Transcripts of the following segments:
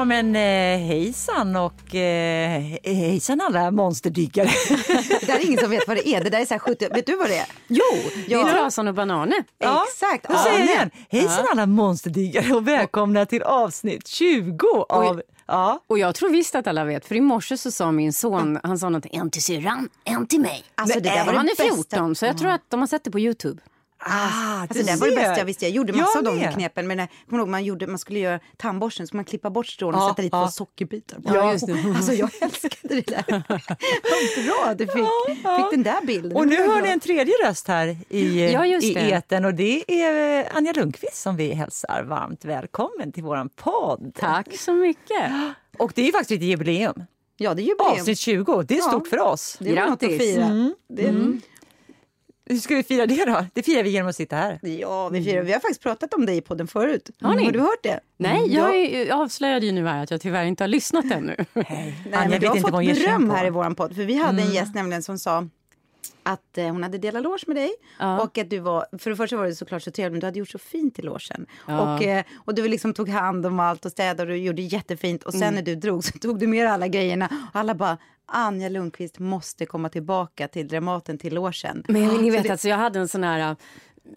Ja men eh, hejsan och eh, hejsan alla monsterdyggare. Det är ingen som vet vad det är. Det där är så här 70... Vet du vad det är? Jo, det är Ja. Trasan och Banane. Ja, Exakt. Då säger jag igen. Hejsan alla monsterdyggare och välkomna till avsnitt 20 av... Ja. Och jag tror visst att alla vet, för i morse så sa min son, han sa något, en till syrran, en till mig. Alltså, det där var han är bästa. 14, så jag tror att de har sett det på Youtube. Ah, Alltså, det var det bästa jag visste. Jag gjorde massa Jag av de med. knepen. Men när, kommer ihåg, man, gjorde, man skulle göra tandborsten så man klippa bort strån och Ja, sätta dit ja. två sockerbitar. Ja, just det. Alltså jag älskade det där. Vad bra du fick, fick den där bilden. Och nu hör ni en tredje röst här i, Ja, i eten och det är eh, Anja Lundqvist som vi hälsar varmt välkommen till våran podd. Tack så mycket. Och det är faktiskt lite jubileum. Ja, det är jubileum. Avsnitt 20, det är stort för oss. Det var något att fira. Det, Hur ska vi fira det då? Det firar vi genom att sitta här. Ja, vi firar. Vi har faktiskt pratat om dig i podden förut. Har ni? Har du hört det? Nej, jag, är, jag avslöjade ju nu här att jag tyvärr inte har lyssnat ännu. Nej, Anja men vet du har inte fått beröm här i vår podd. För vi hade en gäst nämligen som sa att eh, hon hade delat loge med dig. Ja. Och att du var, för det första var det såklart så trevligt, men du hade gjort så fint i logen. Ja. Och, eh, och du liksom tog hand om allt och städade och gjorde jättefint. Och sen när du drog så tog du med alla grejerna. Och alla bara, Anja Lundqvist måste komma tillbaka till Dramaten, till logen. Men ni vet, det- alltså, jag hade en sån här...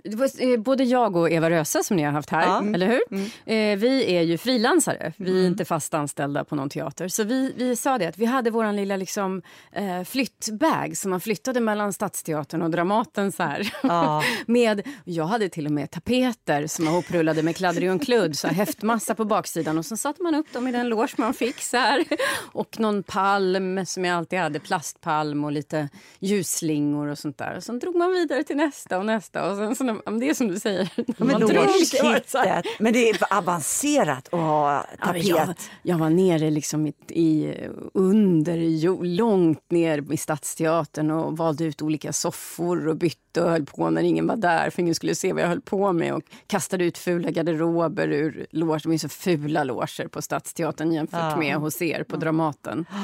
Det var, eh, både jag och Eva Röse som ni har haft här, Ja. eller hur? Eh, vi är ju frilansare, vi är inte fast anställda på någon teater. Så vi, vi sa det att vi hade våran lilla liksom, eh, flyttbag som man flyttade mellan Stadsteatern och Dramaten. Så här. Ja. med, jag hade till och med tapeter som var hoprullade med kladderiumkludd, så här, häftmassa på baksidan. Och så satte man upp dem i den loge man fick. Så här. Och någon palm som jag alltid hade, plastpalm och lite ljusslingor och sånt där. Och sen drog man vidare till nästa och nästa. Och sen, så, när- det är som du säger. Men logekittet. Men det är avancerat att ha Ja, tapet. men jag, jag var nere liksom i, i under, långt ner i Stadsteatern och valde ut olika soffor och bytte och höll på när ingen var där för ingen skulle se vad jag höll på med och kastade ut fula garderober ur loger. De är så fula loger på Stadsteatern jämfört Ja. med hos er på Dramaten.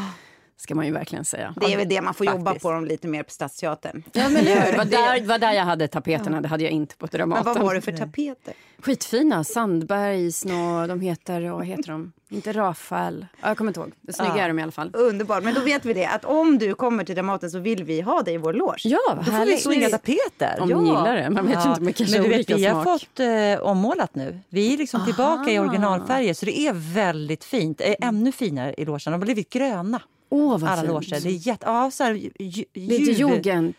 Ska man ju verkligen säga. Det är väl det man får jobba Faktiskt. på dem lite mer på Stadsteatern. Ja, men det var där, var där jag hade tapeterna, det hade jag inte på Men Dramaten. vad var det för tapeter? Skitfina, Sandbergs, nå, de heter, vad heter de? Inte Rafael, ja, jag kommer inte ihåg. Snygga Ja. är de i alla fall. Underbart, men då vet vi det att om du kommer till Dramaten så vill vi ha dig i vår loge. Ja, Då får vi swinga tapeter. Om ja. ni gillar det. Man vet ju Ja. inte, men kanske Men du vet, vi har smak. fått eh, ommålat nu. Vi är liksom tillbaka i originalfärger så det är väldigt fint. Eh, ännu finare i logen. De har blivit gröna. Åh, vad alla loger. Det är jätte, ja, så här, ju, Lite jugend.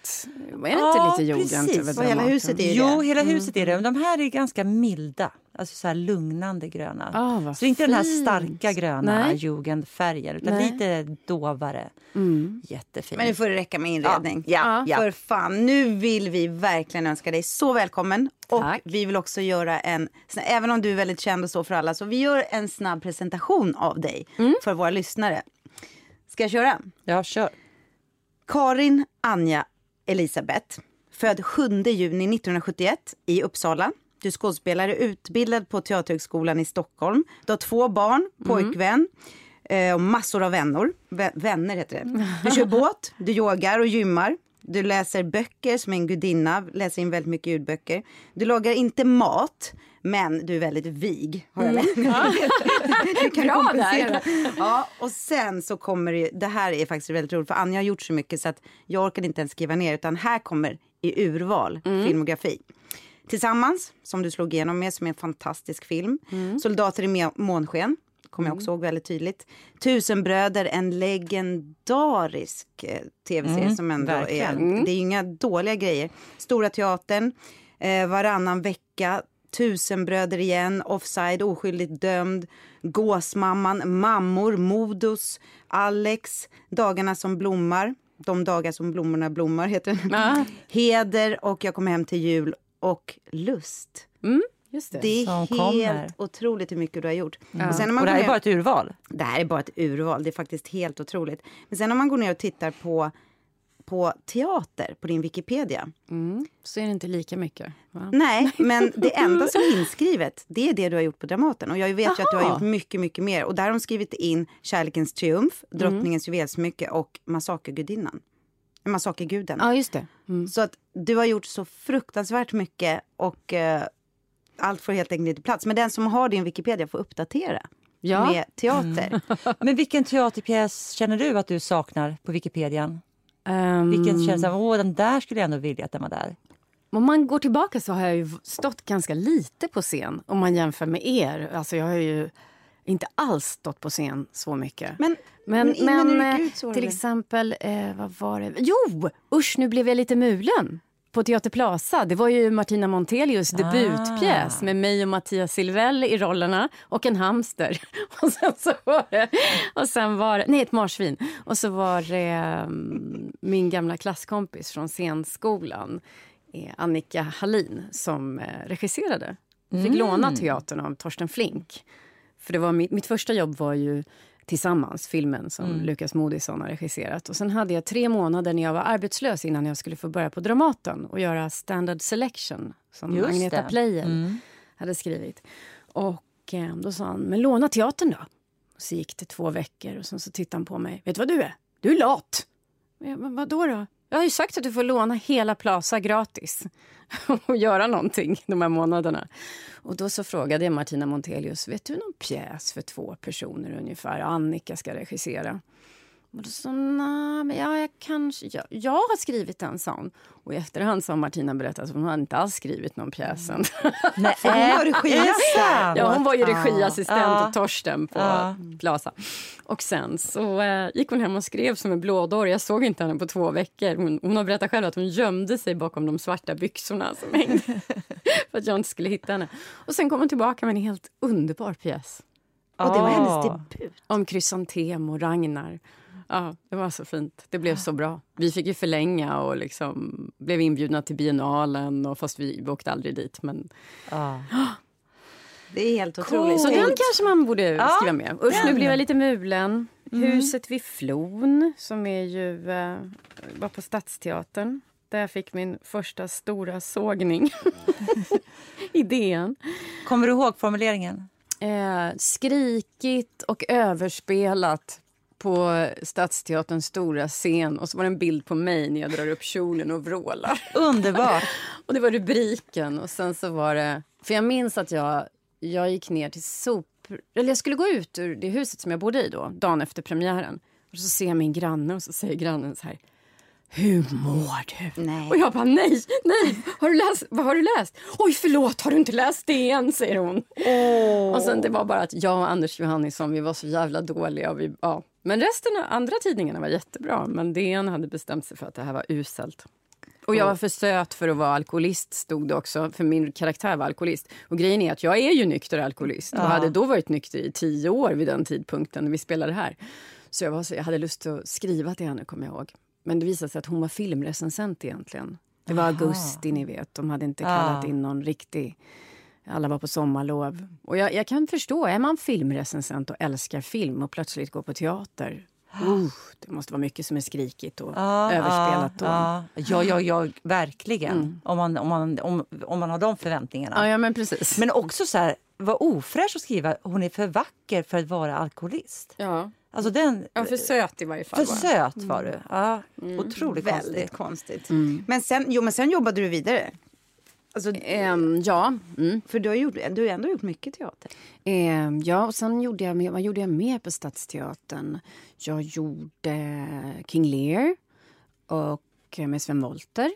Är det Ja, inte lite jugend? precis. Och hela huset är ju Jo, det. hela huset är det. Men de här är ganska milda. Alltså så här lugnande gröna. Vad så det är inte den här starka gröna Nej. jugendfärger utan Nej. lite dovare. Mm. Jättefint. Men nu får det räcka med inredning. Ja, ja. För fan, nu vill vi verkligen önska dig så välkommen. Och Tack. vi vill också göra en, även om du är väldigt känd och så för alla, så vi gör en snabb presentation av dig Mm. för våra lyssnare. Ska jag köra? Ja, kör. Karin Anja Elisabeth, född 7 juni 1971 i Uppsala. Du är skådespelare, utbildad på Teaterhögskolan i Stockholm. Du har två barn, pojkvän eh, och massor av vänner. Vä- vänner heter det. Du kör båt, du yogar och gymmar. Du läser böcker som en gudinna, läser in väldigt mycket ljudböcker. Du lagar inte mat, men du är väldigt vig. Har jag lärt mig. Du kan Bra kompensera. Ja, och sen så kommer det, det här är faktiskt väldigt roligt för Anja har gjort så mycket så att jag orkade inte ens skriva ner utan här kommer i urval filmografi. Tillsammans, som du slog igenom med, som är en fantastisk film. Soldater i månsken, kommer jag också ihåg väldigt tydligt. Tusenbröder, en legendarisk eh, tv-serie som ändå är, verkligen. det är inga dåliga grejer. Stora Teatern, eh, Varannan vecka, Tusenbröder igen, Offside, Oskyldigt dömd, Gåsmamman, Mammor, Modus, Alex, Dagarna som blommar, De dagar som blommorna blommar heter den. Ja. Heder och Jag kommer hem till jul och Lust. Mm, just det. Det är Som helt kommer. otroligt hur mycket du har gjort. Och sen när man Och det här är bara ett urval. det här är bara ett urval, det är faktiskt helt otroligt. Men sen om man går ner och tittar på, på teater på din Wikipedia. Mm, så är det inte lika mycket. Va? Nej, men det enda som är inskrivet, det är det du har gjort på Dramaten. Och jag vet ju att du har Aha. gjort mycket, mycket mer. Och där har de skrivit in Kärlekens triumf, Drottningens juvelsmycke och Massakergudinnan. Massakerguden. Ja, just det. Mm. Så att du har gjort så fruktansvärt mycket och eh, allt får helt enkelt inte plats. Men den som har din Wikipedia får uppdatera. Ja. med teater. Men vilken teaterpjäs känner du att du saknar på Wikipedian? Ehm, Vilken känns som, åh den där skulle jag ändå vilja att den var där. Om man går tillbaka så har jag ju stått ganska lite på scen om man jämför med er. Alltså jag har ju inte alls stått på scen så mycket. Men, Men, men men, eh, ut så till exempel, eh, vad var det? Jo! Usch, nu blev jag lite mulen. På Teater Plaza. Det var ju Martina Montelius debutpjäs med mig och Mattias Silvell i rollerna och en hamster. Och sen så var det, och sen var nej ett marsvin. Och så var det mm, min gamla klasskompis från scenskolan, eh, Annika Hallin, som eh, regisserade. Fick låna teatern av Torsten Flink. För det var mitt, mitt första jobb var ju Tillsammans, filmen som Lukas Moodysson har regisserat. Och sen hade jag tre månader när jag var arbetslös innan jag skulle få börja på Dramaten och göra Standard Selection som Just Agneta det. Pleijel hade skrivit. Och eh, då sa han, men låna teatern då. Och så gick det två veckor och sen så tittade han på mig. Vet du vad du är? Du är lat! Men vad då då? Jag har ju sagt att du får låna hela Plaza gratis och göra någonting de här månaderna. Och då så frågade jag Martina Montelius, vet du någon pjäs för två personer ungefär? Annika ska regissera. Och då sa "Nej, men ja, jag kanske, jag, jag har skrivit den, sa hon. Och i efterhand så har Martina berättat att hon har inte alls skrivit någon pjäs än. Nej, hon var regiassistent. Ja, hon var ju regiassistent åt Torsten på Ja. Plaza. Och sen så eh, gick hon hem och skrev som en blådåre. Jag såg inte henne på två veckor. Hon, hon har berättat själv att hon gömde sig bakom de svarta byxorna som hängde för att jag inte skulle hitta henne. Och sen kom hon tillbaka med en helt underbar pjäs Och det var hennes Ah. debut. om krysantem och Ragnar. Ja, det var så fint. Det blev så bra. Vi fick ju förlänga och liksom blev inbjudna till biennalen. Och fast vi åkte aldrig dit. Men... Ja. Det är helt otroligt. Så den kanske man borde Ja, skriva med. Usch, nu blev jag lite mulen. Huset vid Flon, som är ju, eh, var på Stadsteatern. Där jag fick min första stora sågning. Idén. Kommer du ihåg formuleringen? Eh, skrikigt och överspelat på Stadsteaterns stora scen. Och så var det en bild på mig när jag drar upp kjolen och vrålar. Underbart! Och det var rubriken. Och sen så var det... För jag minns att jag, jag gick ner till sop... Eller jag skulle gå ut ur det huset som jag bodde i då, dagen efter premiären. Och så ser jag min granne och så säger grannen så här. Hur mår du? Nej. Och jag bara nej, nej, har du läst? Vad har du läst? Oj förlåt, har du inte läst DN? säger hon. Och sen det var bara att jag och Anders Johannisson, vi var så jävla dåliga. Och vi, ja. Men resten av andra tidningarna var jättebra. Men DN hade bestämt sig för att det här var uselt. Och jag var för söt för att vara alkoholist, stod det också. För min karaktär var alkoholist. Och grejen är att jag är ju nykter alkoholist. Och hade då varit nykter i tio år vid den tidpunkten när vi spelade här. Så jag, var så, jag hade lust att skriva till henne, kommer jag ihåg. Men det visade sig att hon var filmrecensent egentligen. Det var augusti, ni vet. De hade inte kallat Ja. in någon riktig... Alla var på sommarlov. Och jag, jag kan förstå, är man filmrecensent och älskar film och plötsligt går på teater... Uh, det måste vara mycket som är skrikigt och Ja, överspelat. då. Ja, ja, ja, ja verkligen. Om, man, om, man, om, om man har de förväntningarna. Ja, ja, men precis. Men också så här, vad ofräscht att skriva hon är för vacker för att vara alkoholist. ja. Alltså den... ja, för söt i varje fall. för söt var du. Ja, otroligt Väldigt konstigt. konstigt. Men, sen, jo, men sen jobbade du vidare. Alltså, Ehm, ja. Mm. för du har, gjort, du har ändå gjort mycket teater. Ehm, ja, och sen gjorde jag, med- vad gjorde jag mer på Stadsteatern? Jag gjorde King Lear och med Sven Wollter.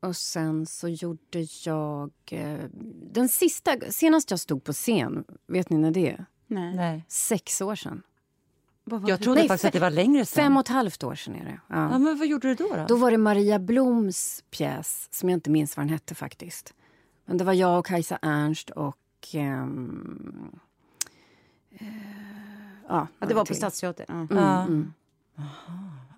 Och sen så gjorde jag... Eh, den sista, senast jag stod på scen, vet ni när det är? Nej. Nej. Sex år sedan. Jag det? trodde Nej, faktiskt att det var längre sedan. Fem och ett halvt år sedan är det. Ja. Ja, men vad gjorde du då? Då, Då var det Maria Bloms pjäs, som jag inte minns vad den hette faktiskt. Men det var jag och Kajsa Ernst och... ehm, eh, ja, Ja, det var på Stadsteatern. Ja. Ja. Mm.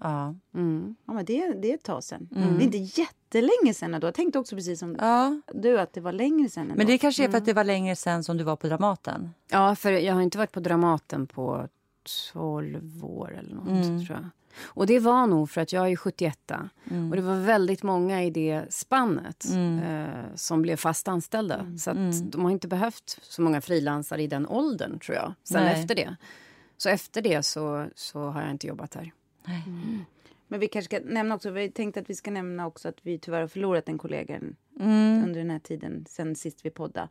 Ja. Mm. Ja, men det, det är ett tag sen. Det är inte jättelänge sen. Jag tänkte också precis som ja. du att det var längre sen. Men det kanske är för att det var längre sen som du var på Dramaten. Ja, för jag har inte varit på Dramaten på 12 år eller något, Mm. tror jag. Och det var nog för att jag är 71 Mm. och det var väldigt många i det spannet eh, som blev fast anställda. Mm. Så att de har inte behövt så många frilansare i den åldern, tror jag. Sen Nej. efter det. Så efter det så, så har jag inte jobbat här. Men vi kanske ska nämna också, vi tänkte att vi ska nämna också att vi tyvärr har förlorat en kollega, Mm. under den här tiden sen sist vi poddade.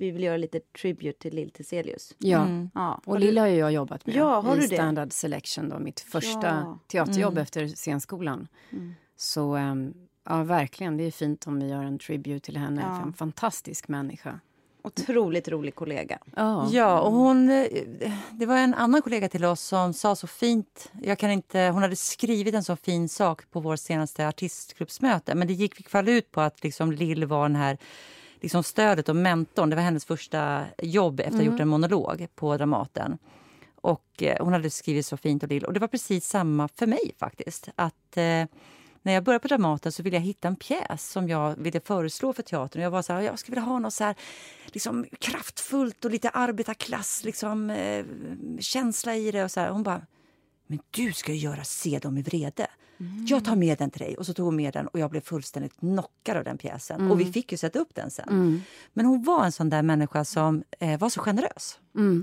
Vi vill göra lite tribute till Lill Teselius. Ja. Ja. Och Lilla har ju jag jobbat med Ja, har i du det? Standard Selection, då, mitt första Ja. teaterjobb efter scenskolan. Så ehm, ja, verkligen, det är fint om vi gör en tribute till henne. Ja. En fantastisk människa. Otroligt rolig kollega. Ja. Ja, och hon, eh, det var en annan kollega till oss som sa så fint... Jag kan inte, hon hade skrivit en så fin sak på vår senaste artistgruppsmöte men det gick i fall ut på att liksom Lill var den här liksom stödet och mentorn. Det var hennes första jobb efter att ha gjort en monolog på Dramaten. Och eh, Hon hade skrivit så fint och Lill. Och det var precis samma för mig faktiskt. Att... Eh, när jag började på Dramaten så ville jag hitta en pjäs som jag ville föreslå för teatern. Jag var så här, jag skulle vilja ha något så här, liksom, kraftfullt och lite arbetarklass, liksom, eh, känsla i det. Och så här. Hon bara, men du ska ju göra Se dem i vrede. Jag tar med den till dig. Och så tog hon med den och jag blev fullständigt knockad av den pjäsen. Och vi fick ju sätta upp den sen. Men hon var en sån där människa som eh, var så generös.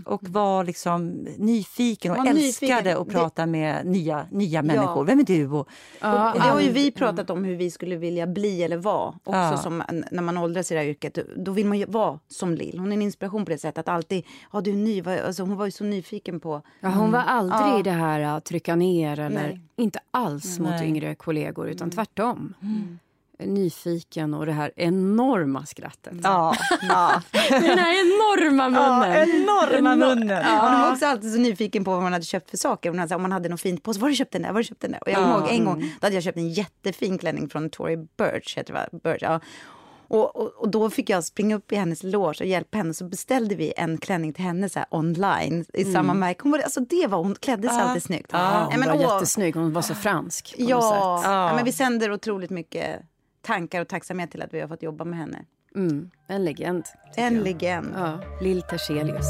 Och var liksom nyfiken och Var älskade nyfiken. att prata med nya, nya människor. Vem är du? Och, Ja, Och det har ju vi pratat om hur vi skulle vilja bli eller vara. Också Ja. som när man åldras i det här yrket, då vill man ju vara som Lill. Hon är en inspiration på det sättet. Att alltid, ja du är ny, alltså, hon var ju så nyfiken på... Ja, hon var aldrig Ja. i det här att trycka ner eller Nej. inte alls mot Nej. yngre kollegor utan tvärtom. Nyfiken och det här enorma skrattet. ja, ja. Den här enorma munnen. enorma munnen. Ja. Hon var också alltid så nyfiken på vad man hade köpt för saker. Hon hade, om man hade något fint på sig. Var har du köpt den där? Var har du köpt den där? Och jag kommer ihåg en gång, då hade jag köpt en jättefin klänning från Tory Burch. Heter det, va? Burch ja. Och, och, och då fick jag springa upp i hennes loge och hjälpa henne. Så beställde vi en klänning till henne så här, online i samma märke. Hon var, alltså, det var, hon klädde sig alltid snyggt. Ja, hon men, var åh, jättesnygg, hon var så fransk. På något Ja, ja. men vi sänder otroligt mycket tankar och tacksamhet till att vi har fått jobba med henne. Mm, en legend. En jag. legend. Ja, Lill Terselius.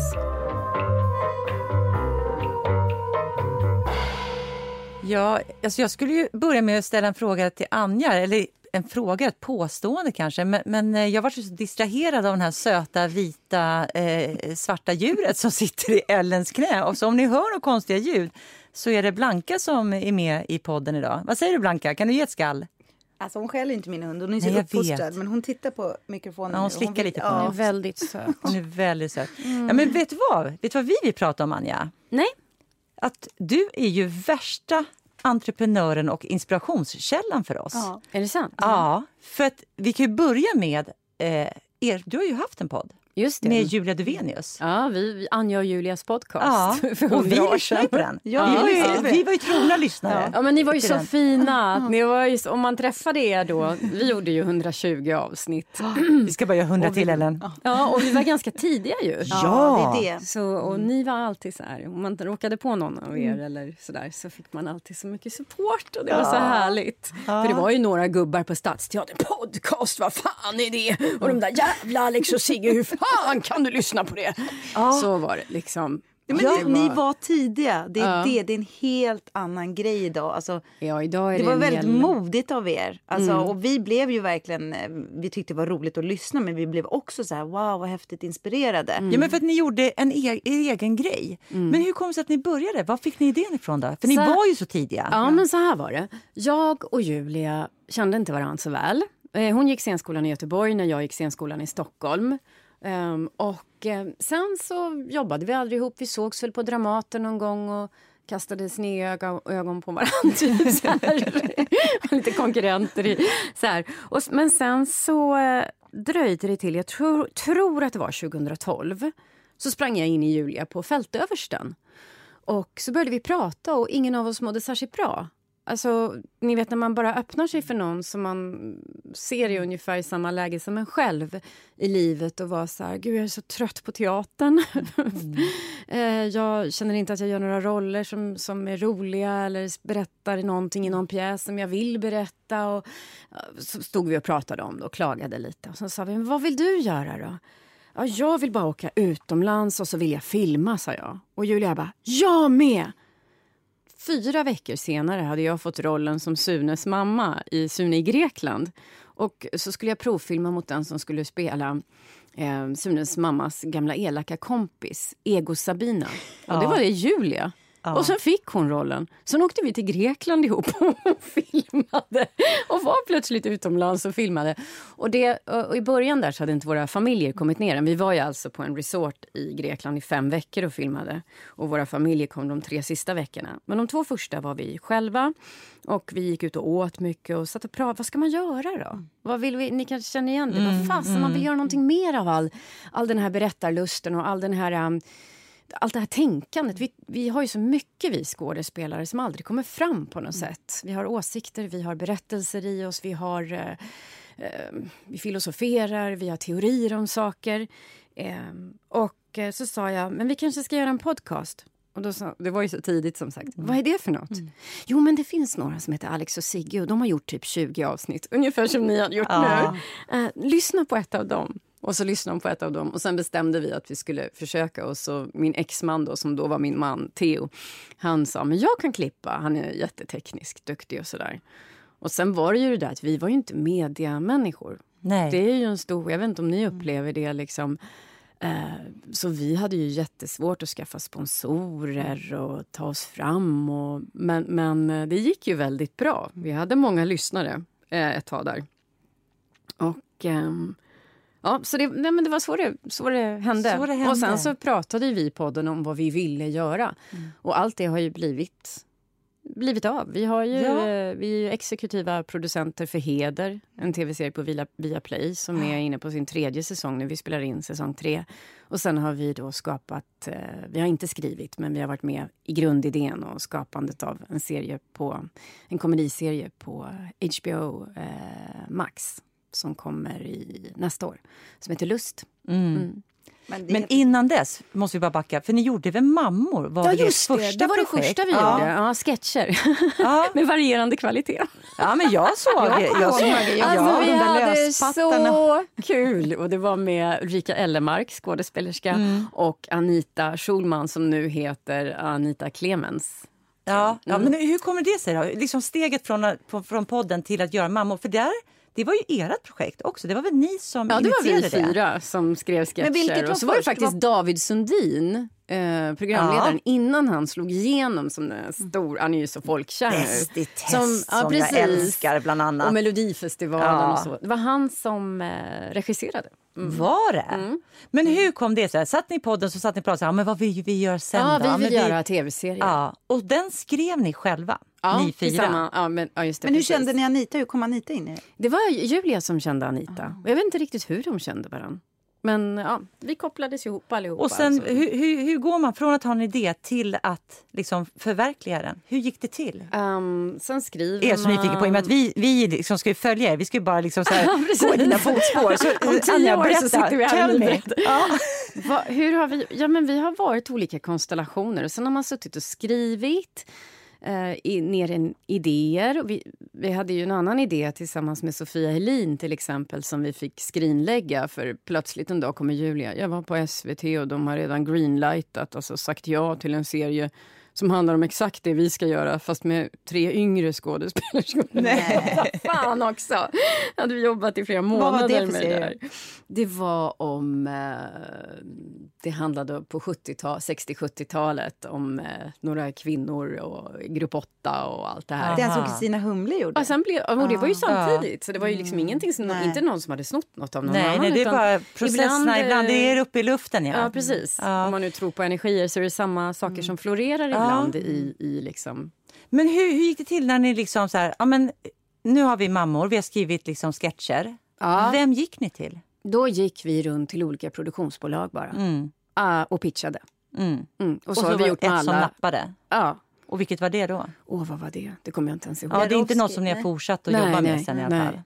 Ja, alltså jag skulle ju börja med att ställa en fråga till Anja. Eller en fråga, ett påstående kanske. Men, men eh, jag var så distraherad av den här söta, vita, eh, svarta djuret som sitter i Ellens knä. Och så om ni hör några konstiga ljud så är det Blanka som är med i podden idag. Vad säger du Blanka? Kan du ge ett skall? Alltså hon skäller inte min hund, hon är så Nej, uppfostrad. Men hon tittar på mikrofonen Ja, hon slickar vill- lite på Hon den. är ja. väldigt söt. Hon är väldigt söt. Ja, men vet du vad? Vet du vad vi vill prata om, Anja? Nej, Att du är ju värsta entreprenören och inspirationskällan för oss. Ja. är det sant? Ja, för att vi kan ju börja med... Eh, er, du har ju haft en podd. Med Julia Duvenius. Ja, vi, vi- Anja och Julias podcast för och vi lyssnade på den. Ja, vi, var vi ju, vi var ju trogna lyssnare. Ja, men ni var ju så den. fina. Ni var ju, om man träffade er då, vi gjorde ju 120 avsnitt. Vi ska bara göra hundra till, Ellen. Ja, och vi var ganska tidiga ju. Ja, det är det. Så, och ni var alltid så här, om man råkade på någon av er eller så där så fick man alltid så mycket support och det var så härligt. För det var ju några gubbar på Stadsteatern, podcast, vad fan är det? Och de där jävla Alex och Sigge, hur fan kan du lyssna på det? Så var det liksom. Ja, men Ja, ni, det ni var- var tidiga. Det är, Ja. det. det är en helt annan grej idag. Alltså, Ja, idag är det det, var väldigt hel- modigt av er. Alltså, Och vi blev ju verkligen, eh, vi tyckte det var roligt att lyssna men vi blev också så här, wow vad häftigt inspirerade. Ja, men för att ni gjorde en e egen grej. Men hur kom det sig att ni började? Var fick ni idén ifrån då? För ni Så- var ju så tidiga. Ja, men så här var det. Jag och Julia kände inte varandra så väl. Eh, Hon gick scenskolan i Göteborg när jag gick scenskolan i Stockholm. Um, och um, sen så jobbade vi aldrig ihop. Vi sågs väl på Dramaten någon gång och kastade snedögon ögon på varandra. typ så här. Lite konkurrenter. I, så här. Och, men sen så eh, dröjde det till, jag tror, tror att det var 2012, så sprang jag in i Julia på fältöversten. Och så började vi prata och ingen av oss mådde särskilt bra. Alltså, ni vet när man bara öppnar sig för någon som man ser i ungefär i samma läge som en själv i livet och var så här, gud jag är så trött på teatern. Eh, jag känner inte att jag gör några roller som, som är roliga eller berättar någonting i någon pjäs som jag vill berätta. Och, ja, så stod vi och pratade om det och klagade lite. Och så sa vi, men vad vill du göra då? Ja, jag vill bara åka utomlands och så vill jag filma, sa jag. Och Julia bara, jag med! Fyra veckor senare hade jag fått rollen som Sunes mamma i Sune i Grekland. Och så skulle jag provfilma mot den som skulle spela eh, Sunes mammas gamla elaka kompis, Ego Sabina. Och det Ja. var det Julia. Ja. Och så fick hon rollen. Sen åkte vi till Grekland ihop och filmade. Och var plötsligt utomlands och filmade. Och, det, och I början där så hade inte våra familjer kommit ner än. Vi var ju alltså på en resort i Grekland i fem veckor och filmade. Och våra familjer kom de tre sista veckorna. Men de två första var vi själva. Och vi gick ut och åt mycket och satt och pratade. Vad ska man göra då? Vad vill vi? Ni kanske känner igen det? Mm, Vad fasen, mm. man vill mm. göra någonting mer av all, all den här berättarlusten och all den här um, allt det här tänkandet. Vi, vi har ju så mycket vi skådespelare som aldrig kommer fram på något mm. sätt. Vi har åsikter, vi har berättelser i oss, vi har eh, eh, vi filosoferar, vi har teorier om saker. Eh, och eh, så sa jag, men vi kanske ska göra en podcast. Och då sa, det var ju så tidigt som sagt. Mm. Vad är det för något? Mm. Jo men det finns några som heter Alex och Sigge och de har gjort typ 20 avsnitt. Ungefär som ni har gjort ja. nu. Uh, lyssna på ett av dem. Och så lyssnade de på ett av dem och sen bestämde vi att vi skulle försöka. Och så min exman då, som då var min man, Theo, han sa men jag kan klippa. Han är jättetekniskt duktig och sådär. Och sen var det ju det där att vi var ju inte mediamänniskor. Nej. Det är ju en stor, jag vet inte om ni upplever det liksom. Eh, så vi hade ju jättesvårt att skaffa sponsorer och ta oss fram. Och, men, men eh, det gick ju väldigt bra. Vi hade många lyssnare eh, ett tag där. Och ehm, Ja, så det, nej, men det var så det, så det, hände. Så det hände. Och sen så pratade vi i podden om vad vi ville göra. Mm. Och allt det har ju blivit, blivit av. Vi, har ju, ja. vi är exekutiva producenter för Heder, en tv-serie på Via, Viaplay som är inne på sin tredje säsong nu. Vi spelar in säsong tre. Och sen har vi då skapat, eh, vi har inte skrivit, men vi har varit med i grundidén och skapandet av en serie på, en komediserie på HBO eh, Max som kommer i nästa år, som heter Lust. Mm. Mm. Men, Men, innan dess måste vi bara backa, för ni gjorde väl Mammor? Var ja, just det. Första det var projekt? det första vi ja. gjorde. Ja, sketcher ja. med varierande kvalitet. Ja, men jag såg det. Jag såg det. Ja, alltså, vi hade så kul. Och det var med Ulrika Ellemark, skådespelerska, mm. och Anita Schulman som nu heter Anita Clemens. Ja, ja men hur kommer det sig då? Liksom steget från, från podden till att göra Mammor, för där det var ju ert projekt också. Det var väl ni som ja, initierade det? var vi fyra som skrev sketcher. och så var det faktiskt David Sundin, eh, programledaren, ja. innan han slog igenom som den stor, han är ju så folkkär Bäst i test som, ja, som jag älskar bland annat. Och Melodifestivalen ja. och så. Det var han som eh, regisserade. Mm. Var det? Mm. Men hur kom det sig? Satt ni i podden så satt ni och pratade om vad vill vi göra sen Ja, då? vi vill göra tv-serier. Ja, och den skrev ni själva? Ja, ni fyra? Ja, men, ja, just det, men hur precis. kände ni Anita? Hur kom Anita in i det? Det var Julia som kände Anita. Och jag vet inte riktigt hur de kände varandra. Men ja, vi kopplades ihop allihopa. Och sen, alltså. hur, hur, hur, går man från att ha en idé till att liksom förverkliga den? Hur gick det till? Um, sen skriver jag är så nyfiken på, i och med att vi, vi liksom ska följa er, vi ska ju bara liksom så här, gå i dina fotspår. Så, Om tio Anja, år berätta, så sitter vi här ja. Va, hur har vi, ja, men vi har varit olika konstellationer och sen har man suttit och skrivit eh, i, ner en idéer. Vi, vi hade ju en annan idé tillsammans med Sofia Helin till exempel som vi fick skrinlägga för plötsligt en dag kommer Julia. Jag var på SVT och de har redan greenlightat, alltså sagt ja till en serie som handlar om exakt det vi ska göra fast med tre yngre skådespelerskor. Nej. Fan också! Jag hade jobbat i flera månader Vad var det med det där. Det var om... Eh, det handlade på 60-70-talet om eh, några kvinnor och Grupp 8 och allt det här. Det som Kristina Humle gjorde? Och, sen blev, och det var ju samtidigt, så det var ju liksom mm. ingenting som, inte någon som hade snott något av någon nej, annan. Nej, det är bara processerna, ibland, ibland är det uppe i luften. Ja, ja precis. Ja. Om man nu tror på energier så är det samma saker mm. som florerar ibland i, i liksom... Men hur, hur gick det till när ni liksom så här, ja men nu har vi mammor, vi har skrivit liksom sketcher. Vem gick ni till? Då gick vi runt till olika produktionsbolag bara mm. uh, och pitchade. Mm. Mm. Och, så och så har vi gjort med ett alla. som nappade? Ja. Och vilket var det då? Åh, oh, vad var det? Det kommer jag inte ens ihåg. Ja, det är inte något som ni har fortsatt att nej, jobba med sen i alla fall?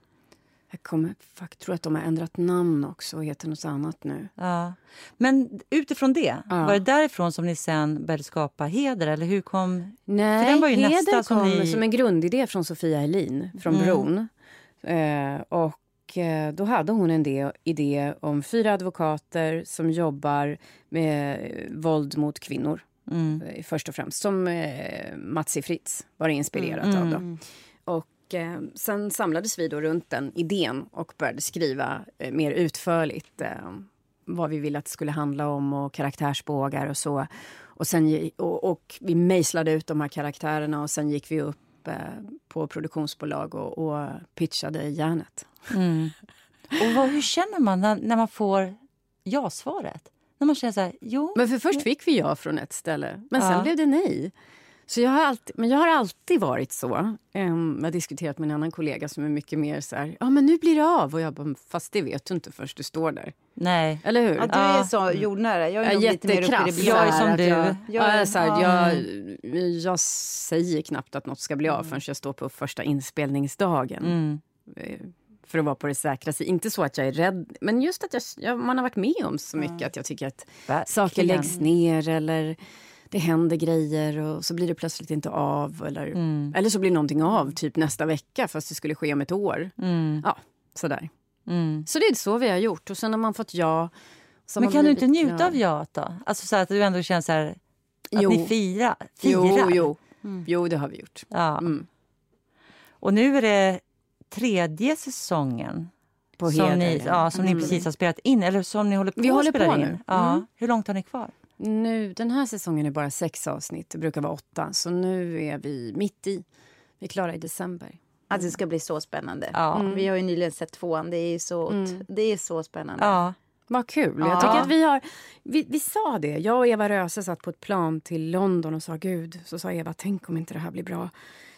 Jag kommer, fuck, tror att de har ändrat namn också och heter något annat nu. Ja. Men utifrån det, ja. var det därifrån som ni sen började skapa Heder? Eller hur kom... Nej, För den var ju Heder nästa som kom ni... som en grundidé från Sofia Helin från mm. Bron. Eh, och eh, då hade hon en del, idé om fyra advokater som jobbar med våld mot kvinnor. Mm. Eh, först och främst. Som eh, Matsi Fritz var inspirerat mm. av. Då. Mm. Och eh, sen samlades vi då runt den idén och började skriva eh, mer utförligt eh, vad vi ville att det skulle handla om och karaktärsbågar och så. Och, sen, och, och vi mejslade ut de här karaktärerna och sen gick vi upp eh, på produktionsbolag och, och pitchade järnet. Och vad, hur känner man när, när man får ja-svaret? När man känner så här, jo. Men för först fick vi ja från ett ställe, men sen Ja. blev det nej. Så jag har alltid, men jag har alltid varit så. Um, jag har diskuterat med en annan kollega som är mycket mer så här, ja men nu blir det av. Och jag bara, fast det vet du inte först du står där. Nej. Eller hur? Ja, du är så jordnära. Jag är Ja, nog lite mer uppe i det jättekrass. blå. Jag är som du. Jag, Jag, jag, är så här, ja. jag, jag säger knappt att något ska bli av förrän jag står på första inspelningsdagen. Mm. Eh, För att vara på det säkra. Så inte så att jag är rädd, men just att jag, jag, man har varit med om så mycket att jag tycker att Verkligen. saker läggs ner eller det händer grejer och så blir det plötsligt inte av. Eller, Mm. eller så blir någonting av typ nästa vecka fast det skulle ske om ett år. Mm. Ja, sådär. Mm. Så det är så vi har gjort. Och sen har man fått ja. Men kan du inte njuta glad. av jaet då? Alltså så att du ändå känner så här, att Jo. ni firar? Jo, firar. jo. jo, det har vi gjort. Ja. Mm. Och nu är det tredje säsongen På som, heder, ni, ja, som ni precis har spelat in, eller som ni håller på Vi håller på in. nu. Ja. Mm. Hur långt har ni kvar? Nu, den här säsongen är bara sex avsnitt. Det brukar vara åtta. Så nu är vi mitt i. Vi är klara i december. Att det ska bli så spännande. Ja. Vi har ju nyligen sett tvåan. Det är så, det är så spännande. Ja. Vad kul. Ja. Jag tycker att vi har... Vi, vi sa det. Jag och Eva Röse satt på ett plan till London och sa gud. Så sa Eva, tänk om inte det här blir bra.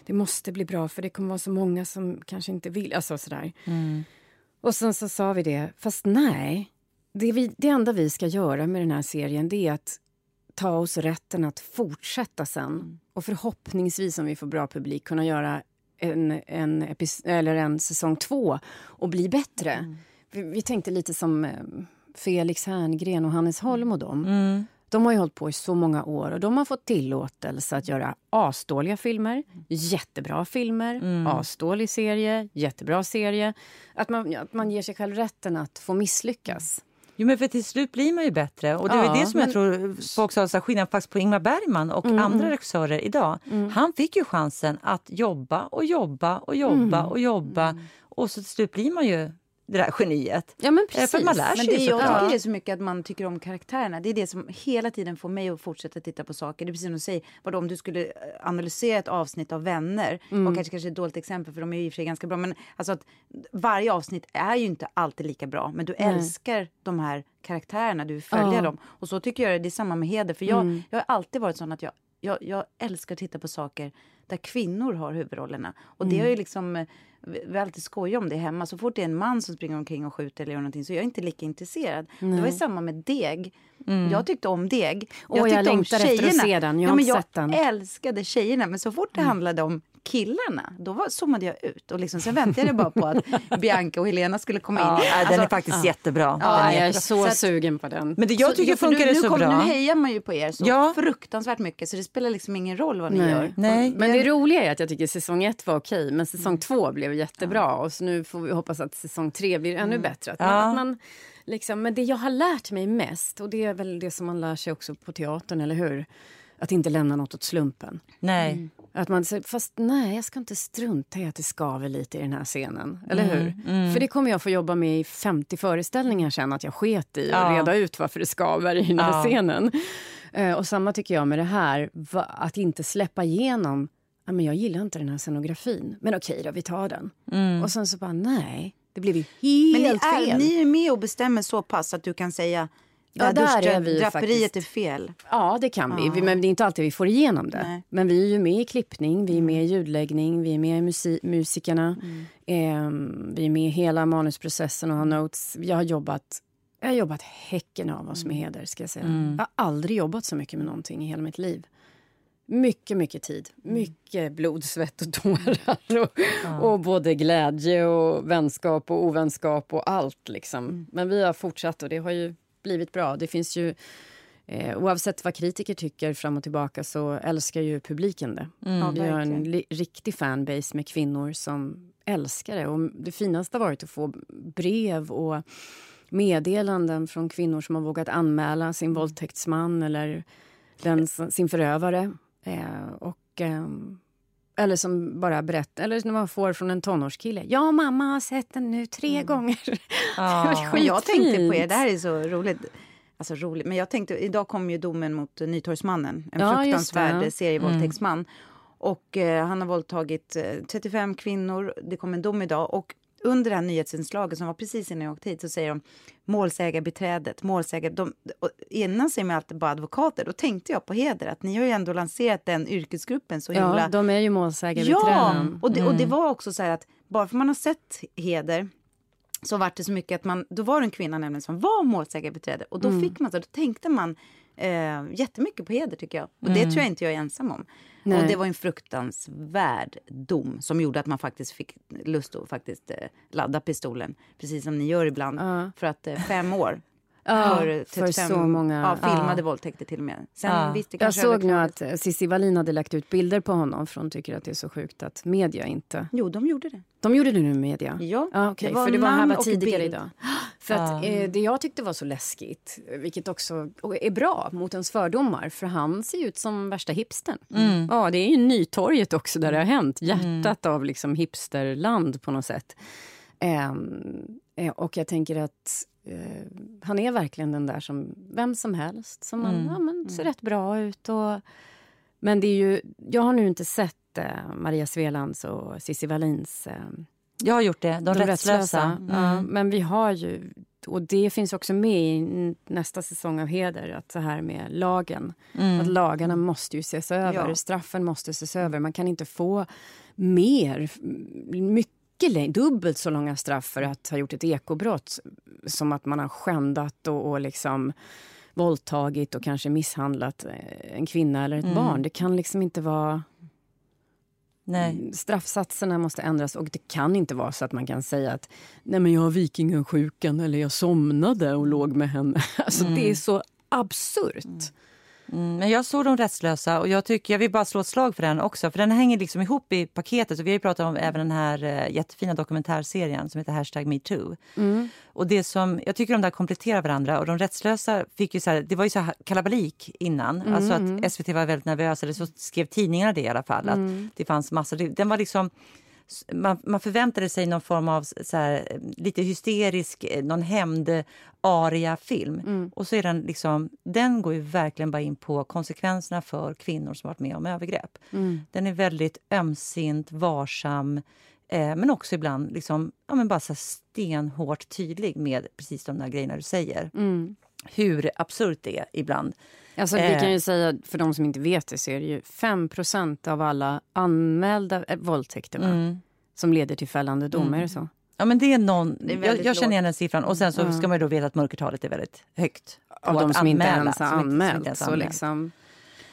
Det måste bli bra för det kommer vara så många som kanske inte vill. Alltså sådär. Och sen så sa vi det. Fast nej. Det, vi, det enda vi ska göra med den här serien det är att ta oss rätten att fortsätta sen. Och förhoppningsvis om vi får bra publik kunna göra en, en, epis- eller en säsong två och bli bättre. Vi, vi tänkte lite som eh, Felix Herngren och Hannes Holm och dem. Mm. De har ju hållit på i så många år och de har fått tillåtelse att göra asdåliga filmer, jättebra filmer, asdålig serie, jättebra serie. Att man, att man ger sig själv rätten att få misslyckas. Jo, men för till slut blir man ju bättre. Och det är Ja, det som men- jag tror folk sa så här, skillnad faktiskt på Ingmar Bergman och andra regissörer idag. Han fick ju chansen att jobba och jobba och jobba och jobba. Och så till slut blir man ju det där geniet. Ja, men Eh, För precis. man lär Men sig det, ju jag tycker det är så mycket att man tycker om karaktärerna. Det är det som hela tiden får mig att fortsätta titta på saker. Det är precis som du säger, vadå, om du skulle eh, analysera ett avsnitt av Vänner, och kanske, kanske ett dåligt exempel för de är ju i och för sig ganska bra, men alltså att varje avsnitt är ju inte alltid lika bra, men du älskar de här karaktärerna, du följa Ja. dem. Och så tycker jag det är samma med Heder, för jag, jag har alltid varit sån att jag, jag, jag älskar att titta på saker där kvinnor har huvudrollerna. Och det har ju liksom eh, vi alltid skojat om det hemma. Så fort det är en man som springer omkring och skjuter eller gör någonting så är jag inte lika intresserad. Det var ju samma med Deg. Jag tyckte om Deg. Åh, jag tyckte om längtar efter att se den. Jag har ja, men jag sett den. älskade tjejerna. Men så fort det handlade om killarna, då var, zoomade jag ut. Och liksom, sen väntade jag bara på att Bianca och Helena skulle komma in. Ja, den är Alltså, faktiskt jättebra. Den Ja, är jag är jättebra. så, Så att- sugen på den. Men det jag så- tycker ja, för funkar nu, så kom- bra. Nu hejar man ju på er så Ja. fruktansvärt mycket så det spelar liksom ingen roll vad ni Nej. gör. Nej. Men det roliga är att jag tycker säsong ett var okej, men säsong två blev jättebra. Och så nu får vi hoppas att säsong tre blir ännu bättre. Att man, Ja. att man, liksom, men det jag har lärt mig mest, och det är väl det som man lär sig också på teatern, eller hur? Att inte lämna något åt slumpen. Nej. Att man säger, fast nej, jag ska inte strunta i att det skaver lite i den här scenen. Eller hur? För det kommer jag få jobba med i 50 föreställningar sen, att jag sket i Ja. och reda ut varför det skaver i den här Ja. scenen. Eh, och samma tycker jag med det här, va, att inte släppa igenom Ja, men jag gillar inte den här scenografin, men okej då, vi tar den. Och sen så bara, nej, det blev ju Men helt ni är, fel. ni är med och bestämmer så pass att du kan säga Ja, här där är vi ju draperiet faktiskt. är fel. Ja, det kan vi. vi. Men det är inte alltid vi får igenom det. Nej. Men vi är ju med i klippning, vi är med i ljudläggning, vi är med i musi- musikerna. Ehm, vi är med i hela manusprocessen och har notes. Jag har jobbat, jag har jobbat häcken av oss med heder. Ska jag, säga. jag har aldrig jobbat så mycket med någonting i hela mitt liv. Mycket, mycket tid. Mycket blod, svett och tårar. Och, och både glädje och vänskap och ovänskap och allt. Liksom. Men vi har fortsatt och det har ju blivit bra. Det finns ju... Eh, oavsett vad kritiker tycker fram och tillbaka så älskar ju publiken det. Ja, Vi har en li- riktig fanbase med kvinnor som älskar det. Och det finaste har varit att få brev och meddelanden från kvinnor som har vågat anmäla sin våldtäktsman eller den, sin förövare. Eh, och, ehm, eller som bara berättar, eller som man får från en tonårskille. Ja, mamma har sett den nu tre gånger. Ja. Det jag tänkte på er, det här är så roligt. Alltså roligt. Men jag tänkte, idag kom ju domen mot Nytorgsmannen. En Ja, fruktansvärd serievåldtäktsman. Och eh, han har våldtagit eh, 35 kvinnor. Det kom en dom idag. Och under det här nyhetsinslaget som var precis innan jag åkte hit så säger de målsägarbiträdet, målsägare, de, innan säger man alltid bara advokater. Då tänkte jag på heder att ni har ju ändå lanserat den yrkesgruppen så himla Ja, de är ju Ja, målsägarbiträden. och det, och det var också så här att bara för man har sett heder så var det så mycket att man, då var det en kvinna nämligen som var målsägarbiträde och då Mm. fick man så, då tänkte man eh, jättemycket på heder tycker jag. Och det tror jag inte jag är ensam om. Nej. Och det var en fruktansvärd dom som gjorde att man faktiskt fick lust att faktiskt eh, ladda pistolen. Precis som ni gör ibland. Ja. För att eh, fem år. Ja, för, för så många- Ja, filmade ja. våldtäkter till och med. Sen Ja. visst, Jag såg nu att Cissi Wallin hade lagt ut bilder på honom för hon tycker att det är så sjukt att media inte... Jo, de gjorde det. De gjorde det nu media? Ja, Ja, okej, det var för det var här namn var och tidigare idag. För att, eh, det jag tyckte var så läskigt, vilket också är bra mot ens fördomar, för han ser ut som värsta hipstern. Ja, det är ju Nytorget också där det har hänt, hjärtat av liksom hipsterland på något sätt. Ehm, eh, och jag tänker att eh, han är verkligen den där som vem som helst, som man, ja, men, ser rätt bra ut. Och, men det är ju, jag har nu inte sett eh, Maria Svelands och Cissi Wallins eh, Jag har gjort det. De, de rättslösa. Mm. Ja, men vi har ju, och det finns också med i nästa säsong av Heder, att det här med lagen. Mm. Att lagarna måste ju ses över, Ja. straffen måste ses över. Man kan inte få mer, f- mycket dubbelt så långa straff för att ha gjort ett ekobrott som att man har skändat och, och liksom våldtagit och kanske misshandlat eh, en kvinna eller ett Mm. barn. Det kan liksom inte vara... Nej. Straffsatserna måste ändras och det kan inte vara så att man kan säga att nej men jag har vikingasjukan eller jag somnade och låg med henne. Alltså det är så absurt. Mm, men jag såg de rättslösa och jag tycker jag vill bara slå ett slag för den också. För den hänger liksom ihop i paketet. Så vi har ju pratat om även den här eh, jättefina dokumentärserien som heter Hashtag metoo. Och det som, jag tycker de där kompletterar varandra och de rättslösa fick ju så här, det var ju så här kalabalik innan. Alltså att SVT var väldigt nervösa, eller så skrev tidningarna det i alla fall. Att det fanns massor, den var liksom man, man förväntade sig någon form av så här, lite hysterisk, eh, någon hämnd aria film Och så är den liksom, den går ju verkligen bara in på konsekvenserna för kvinnor som varit med om övergrepp. Den är väldigt ömsint, varsam, eh, men också ibland liksom, ja, men bara så stenhårt tydlig med precis de där grejerna du säger. Hur absurt det är ibland. Alltså, vi Eh. kan ju säga, för de som inte vet det, så är det ju 5% av alla anmälda eh, våldtäkter va? som leder till fällande dom. Är det så? Ja, men det är någon, Det är jag, jag känner igen den siffran. Och sen så ska man ju då veta att mörkertalet är väldigt högt. Av de som inte anmäla, har som inte- som inte ens Så anmält. liksom,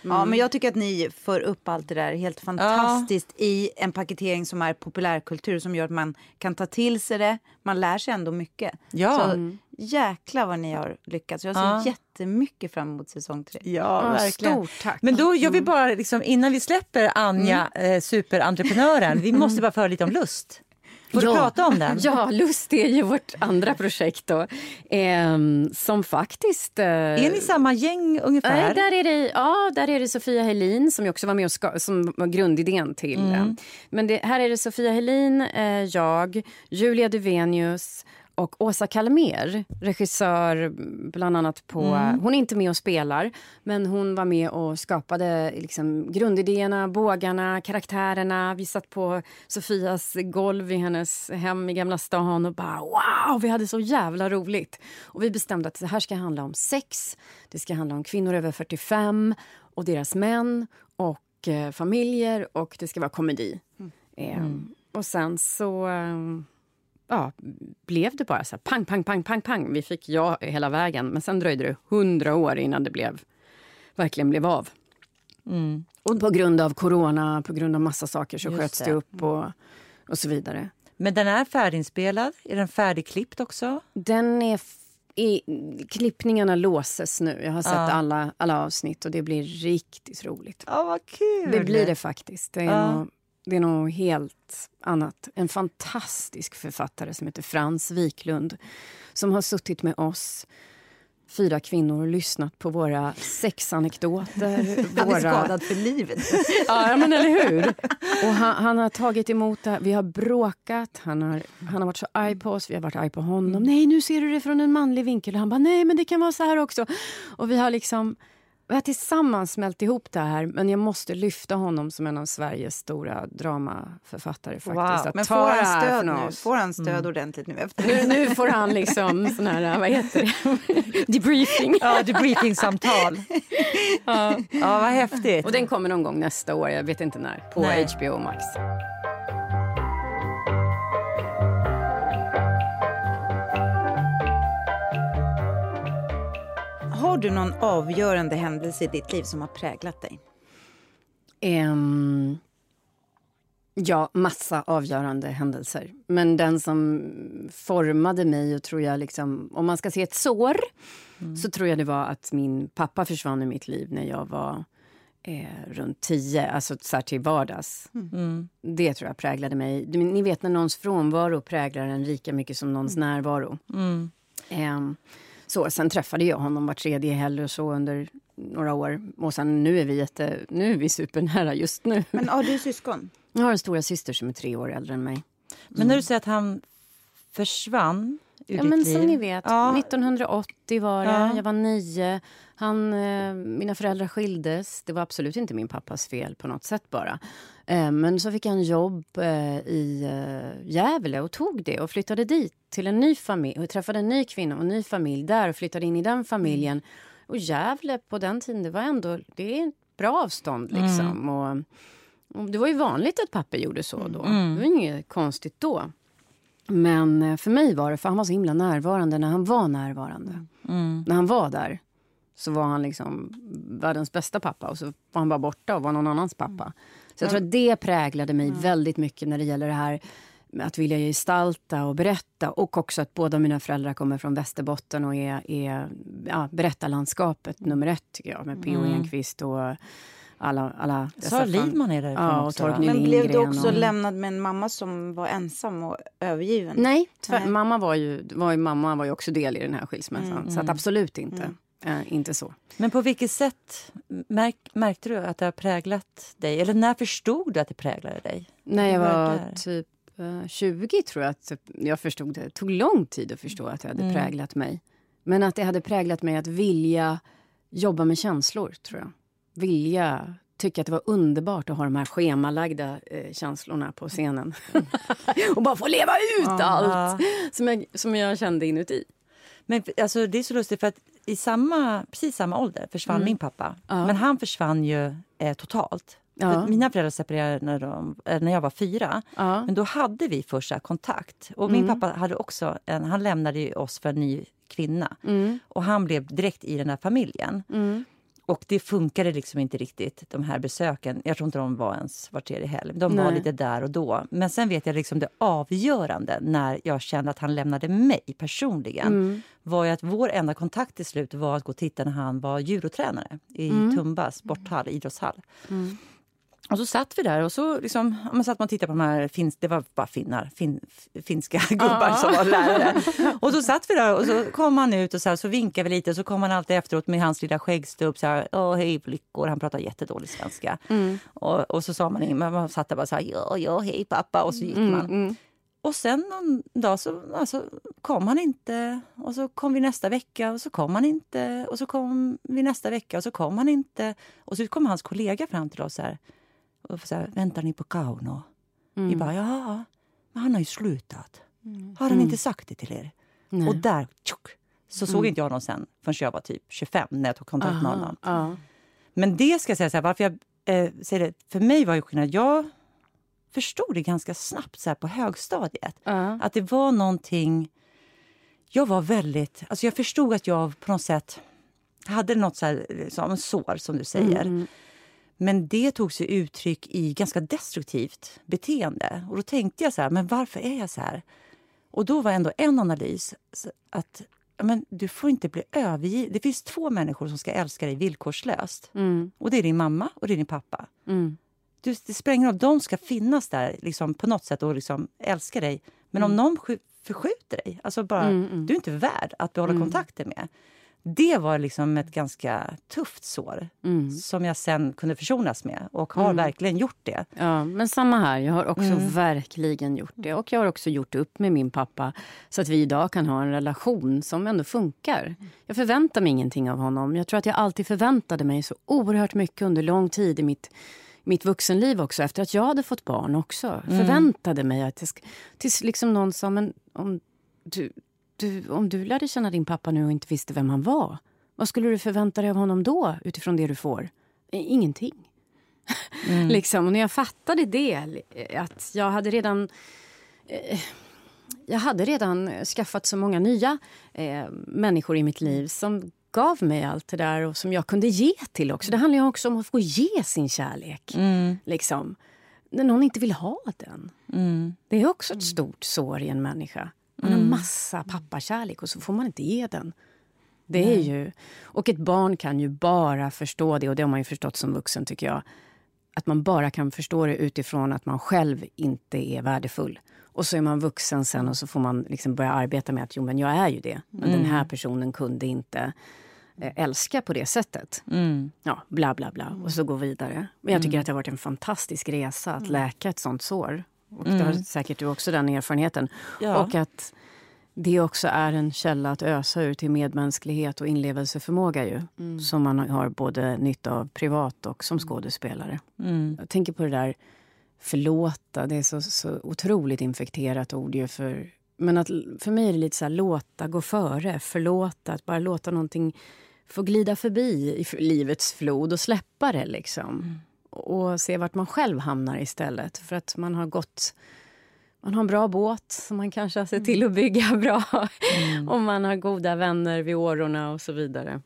Ja, men jag tycker att ni för upp allt det där helt fantastiskt i en paketering som är populärkultur som gör att man kan ta till sig det. Man lär sig ändå mycket. Ja. Så jäklar vad ni har lyckats. Jag ser Ja. jättemycket fram emot säsong tre. Ja, Ja, verkligen. stort tack. Men då, jag vill bara, liksom, innan vi släpper Anja, eh, superentreprenören, vi måste bara föra lite om lust. Får du Ja. prata om den? Ja, Lust är ju vårt andra projekt då. ehm, som faktiskt... eh, Är ni samma gäng ungefär? Nej, där är det, ja, där är det Sofia Helin som också var med och ska, som var grundidén till. Mm. eh, Men det, här är det Sofia Helin, eh, jag, Julia Duvenius och Åsa Kalmer, regissör bland annat på... Mm. Hon är inte med och spelar, men hon var med och skapade liksom, grundidéerna, bågarna, karaktärerna. Vi satt på Sofias golv i hennes hem i Gamla stan och bara wow, vi hade så jävla roligt. Och vi bestämde att det här ska handla om sex, det ska handla om kvinnor över 45 och deras män och eh, familjer och det ska vara komedi. Eh, och sen så... Eh, ja, blev det bara så här pang, pang, pang, pang, pang. Vi fick ja hela vägen, men sen dröjde det hundra år innan det blev, verkligen blev av. Och på grund av corona, på grund av massa saker så Just sköts det det. upp och, och så vidare. Men den är färdiginspelad? Är den färdigklippt också? Den är... I, klippningarna låses nu. Jag har sett Ja. alla, alla avsnitt och det blir riktigt roligt. Ja, vad kul! Det blir det faktiskt. Det är, Ja. nog, det är nog helt annat. En fantastisk författare som heter Frans Wiklund som har suttit med oss fyra kvinnor och lyssnat på våra sexanekdoter. Han våra... är skadad för livet. Ja, men eller hur? Och han, han, har tagit emot det. Vi har bråkat. Han har, han har varit så arg på oss. Vi har varit arg på honom. Nej, nu ser du det från en manlig vinkel. Och han bara, nej, men det kan vara så här också. Och vi har liksom vi har tillsammans smält ihop det här, men jag måste lyfta honom som en av Sveriges stora dramaförfattare. Faktiskt. Wow. Att Men får han stöd nu? Får han stöd ordentligt nu efter Nu, nu får han liksom sån här, vad heter det, debriefing. Ja, debriefingsamtal. ja. ja, vad häftigt. Och den kommer någon gång nästa år, jag vet inte när, på Nej. HBO Max. Har du någon avgörande händelse i ditt liv som har präglat dig? Ehm, ja, massa avgörande händelser. Men den som formade mig och tror jag liksom, om man ska se ett sår, så tror jag det var att min pappa försvann i mitt liv när jag var eh, runt tio, alltså så här till vardags. Mm. Det tror jag präglade mig. Ni vet när någons frånvaro präglar en lika mycket som någons närvaro. Mm. Så, sen träffade jag honom var tredje helg och så under några år. Och sen nu är vi, jätte, nu är vi supernära just nu. Men har du syskon? Jag har en stora syster som är tre år äldre än mig. Men när du säger att han försvann ur Ja, ditt men liv. som ni vet, Ja. 1980 var det. Ja. Jag var nio. Han, eh, mina föräldrar skildes. Det var absolut inte min pappas fel på något sätt bara. Eh, men så fick han jobb eh, i eh, Gävle och tog det och flyttade dit till en ny familj. Och träffade en ny kvinna och en ny familj där och flyttade in i den familjen. Och Gävle på den tiden, det var ändå det är ett bra avstånd liksom. Och, och det var ju vanligt att pappa gjorde så då. Det var inget konstigt då. Men för mig var det, för han var så himla närvarande när han var närvarande. Mm. När han var där så var han liksom världens bästa pappa och så var han bara borta och var någon annans pappa. Så jag tror att det präglade mig väldigt mycket när det gäller det här med att vilja gestalta och berätta. Och också att båda mina föräldrar kommer från Västerbotten och är, är ja, berättarlandskapet nummer ett tycker jag. Med P.O. Enquist och alla, alla dessa Sara Lidman är därifrån Ja, och också. Men blev du Lindgren också och- lämnad med en mamma som var ensam och övergiven? Nej, Nej. mamma var ju, var ju, mamma var ju också del i den här skilsmässan. Så att absolut inte. Eh, inte så. Men på vilket sätt märk, märkte du att det har präglat dig? Eller när förstod du att det präglade dig? När jag var typ eh, 20 tror jag att jag förstod det. Det tog lång tid att förstå att det hade präglat mig. Men att det hade präglat mig att vilja jobba med känslor, tror jag. Vilja tycka att det var underbart att ha de här schemalagda eh, känslorna på scenen. och bara få leva ut allt som jag, som jag kände inuti. Men alltså, det är så lustigt för att i samma, precis samma ålder försvann Mm. min pappa. Men han försvann ju eh, totalt. Ja. Mina föräldrar separerade när, de, eh, när jag var fyra. Ja. Men då hade vi först så här kontakt. Och min pappa hade också en, han lämnade oss för en ny kvinna. Och han blev direkt i den här familjen. Och det funkade liksom inte riktigt, de här besöken. Jag tror inte de var ens var tredje helg. De var Nej. lite där och då. Men sen vet jag liksom det avgörande när jag kände att han lämnade mig personligen var ju att vår enda kontakt till slut var att gå och titta när han var judotränare i Tumba sporthall, idrottshall. Och så satt vi där och så liksom, man satt man och tittade på de här, fins, det var bara finnar, fin, finska gubbar som var lärare. Och så satt vi där och så kom han ut och så, här, så vinkade vi lite och så kom han alltid efteråt med hans lilla skäggstubb så här, åh hej flickor, han pratade jättedålig svenska. Och, och så sa man inget, men man satt där bara så här, ja, ja, hej pappa och så gick man. Och sen någon dag så alltså, kom han inte. Och så kom vi nästa vecka och så kom han inte. Och så kom vi nästa vecka och så kom han inte. Och så kom hans kollega fram till oss så här. Och så här, väntar ni på Kauno? Vi bara, ja, men han har ju slutat. Har han inte sagt det till er? Och där, tjock, så såg inte jag honom sen förrän jag var typ 25 när jag tog kontakt med honom. Ja. Men det ska jag säga så här, varför jag eh, säger det, för mig var ju skillnad, jag förstod det ganska snabbt så här på högstadiet. Ja. Att det var någonting, jag var väldigt, alltså jag förstod att jag på något sätt hade något så här, som en sår som du säger. Men det tog sig uttryck i ganska destruktivt beteende. Och då tänkte jag så här, men varför är jag så här? Och då var ändå en analys att men du får inte bli övergiven. Det finns två människor som ska älska dig villkorslöst. Och det är din mamma och det är din pappa. Mm. Du, det ingen roll, de ska finnas där liksom, på något sätt och liksom, älska dig. Men om någon skju- förskjuter dig, alltså bara, du är inte värd att behålla kontakten med. Det var liksom ett ganska tufft sår Mm. som jag sen kunde försonas med och har verkligen gjort det. Ja, men samma här. Jag har också Mm. verkligen gjort det. Och jag har också gjort upp med min pappa så att vi idag kan ha en relation som ändå funkar. Jag förväntar mig ingenting av honom. Jag tror att jag alltid förväntade mig så oerhört mycket under lång tid i mitt, mitt vuxenliv också. Efter att jag hade fått barn också. Förväntade mig att jag tills liksom någon sa, men om du, du, om du lärde känna din pappa nu och inte visste vem han var. Vad skulle du förvänta dig av honom då utifrån det du får? Eh, Ingenting. liksom. Och när jag fattade det, eh, att jag hade redan... Eh, jag hade redan skaffat så många nya eh, människor i mitt liv som gav mig allt det där och som jag kunde ge till också. Det handlar ju också om att få ge sin kärlek. Liksom. När någon inte vill ha den. Det är också ett stort sår i en människa. Man har massa pappakärlek och så får man inte ge den. Det är ju... Och ett barn kan ju bara förstå det, och det har man ju förstått som vuxen tycker jag. Att man bara kan förstå det utifrån att man själv inte är värdefull. Och så är man vuxen sen och så får man liksom börja arbeta med att jo men jag är ju det. Men den här personen kunde inte eh, älska på det sättet. Ja, bla bla bla. Och så gå vidare. Men jag tycker att det har varit en fantastisk resa att läka ett sånt sår. Och det har säkert du också den erfarenheten. Ja. Och att det också är en källa att ösa ur till medmänsklighet och inlevelseförmåga ju. Som man har både nytta av privat och som skådespelare. Jag tänker på det där förlåta. Det är så, så otroligt infekterat ord ju för men att, för mig är det lite så här, låta gå före, förlåta. Att bara låta någonting få glida förbi i livets flod och släppa det. liksom. Och se vart man själv hamnar istället. För att man har gått... Man har en bra båt som man kanske har sett till att bygga bra. och man har goda vänner vid årorna och så vidare.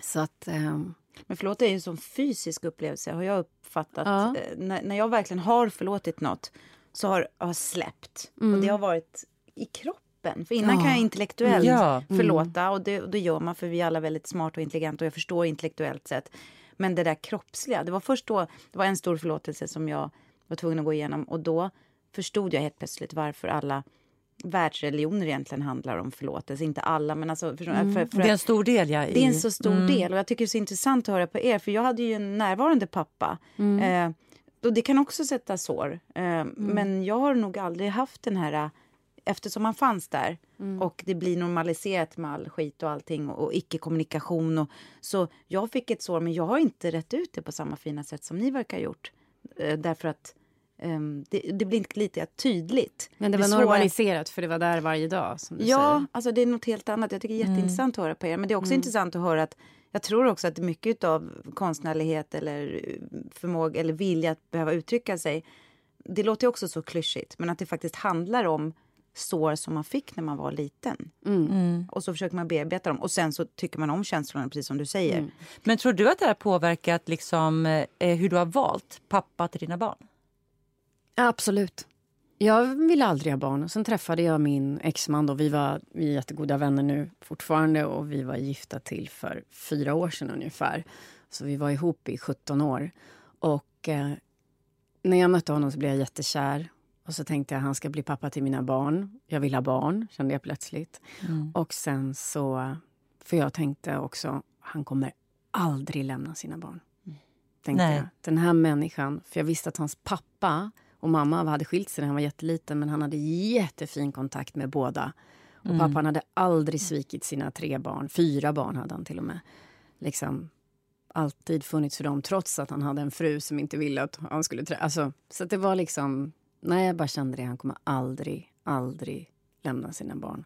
Så att... ehm, Men förlåt är ju en sån fysisk upplevelse har jag uppfattat. Ja. Eh, När, när jag verkligen har förlåtit något så har jag släppt. Och det har varit i kroppen. För innan Ja. kan jag intellektuellt Ja. förlåta och det, och det gör man för vi är alla väldigt smarta och intelligenta och jag förstår intellektuellt sett. Men det där kroppsliga, det var först då, det var en stor förlåtelse som jag var tvungen att gå igenom och då förstod jag helt plötsligt varför alla världsreligioner egentligen handlar om förlåtelse. Inte alla, men alltså... För, för, för, Det är en stor del, ja. i- det är en så stor del och jag tycker det är så intressant att höra på er för jag hade ju en närvarande pappa. Eh, och det kan också sätta sår. Eh, Men jag har nog aldrig haft den här, eftersom man fanns där och det blir normaliserat med all skit och allting och, och icke-kommunikation. Och, så jag fick ett sår men jag har inte rätt ut det på samma fina sätt som ni verkar ha gjort. Eh, därför att ehm, det, det blir inte lite tydligt. men det var är svårare- normaliserat för det var där varje dag. Som du Ja, säger. alltså det är något helt annat. Jag tycker det är jätteintressant att höra på er. Men det är också intressant att höra att jag tror också att mycket av konstnärlighet eller eh, förmåga eller vilja att behöva uttrycka sig. Det låter också så klyschigt, men att det faktiskt handlar om sår som man fick när man var liten. Och så försöker man bearbeta dem och sen så tycker man om känslorna precis som du säger. Men tror du att det har påverkat liksom, eh, hur du har valt pappa till dina barn? Absolut. Jag ville aldrig ha barn. Och sen träffade jag min exman. Då. Vi, var, vi är jättegoda vänner nu fortfarande och vi var gifta till för fyra år sedan ungefär. Så vi var ihop i 17 år. Och eh, när jag mötte honom så blev jag jättekär. Och så tänkte jag han ska bli pappa till mina barn. Jag vill ha barn, kände jag plötsligt. Och sen så... För jag tänkte också, han kommer aldrig lämna sina barn. Tänkte Nej. jag. Den här människan, för jag visste att hans pappa och mamma hade skilt sig när han var jätteliten men han hade jättefin kontakt med båda. Och pappan hade aldrig svikit sina tre barn. Fyra barn hade han till och med. Liksom alltid funnits för dem trots att han hade en fru som inte ville att han skulle träffa. Alltså, så att det var liksom... Nej, jag bara kände det. Han kommer aldrig, aldrig lämna sina barn.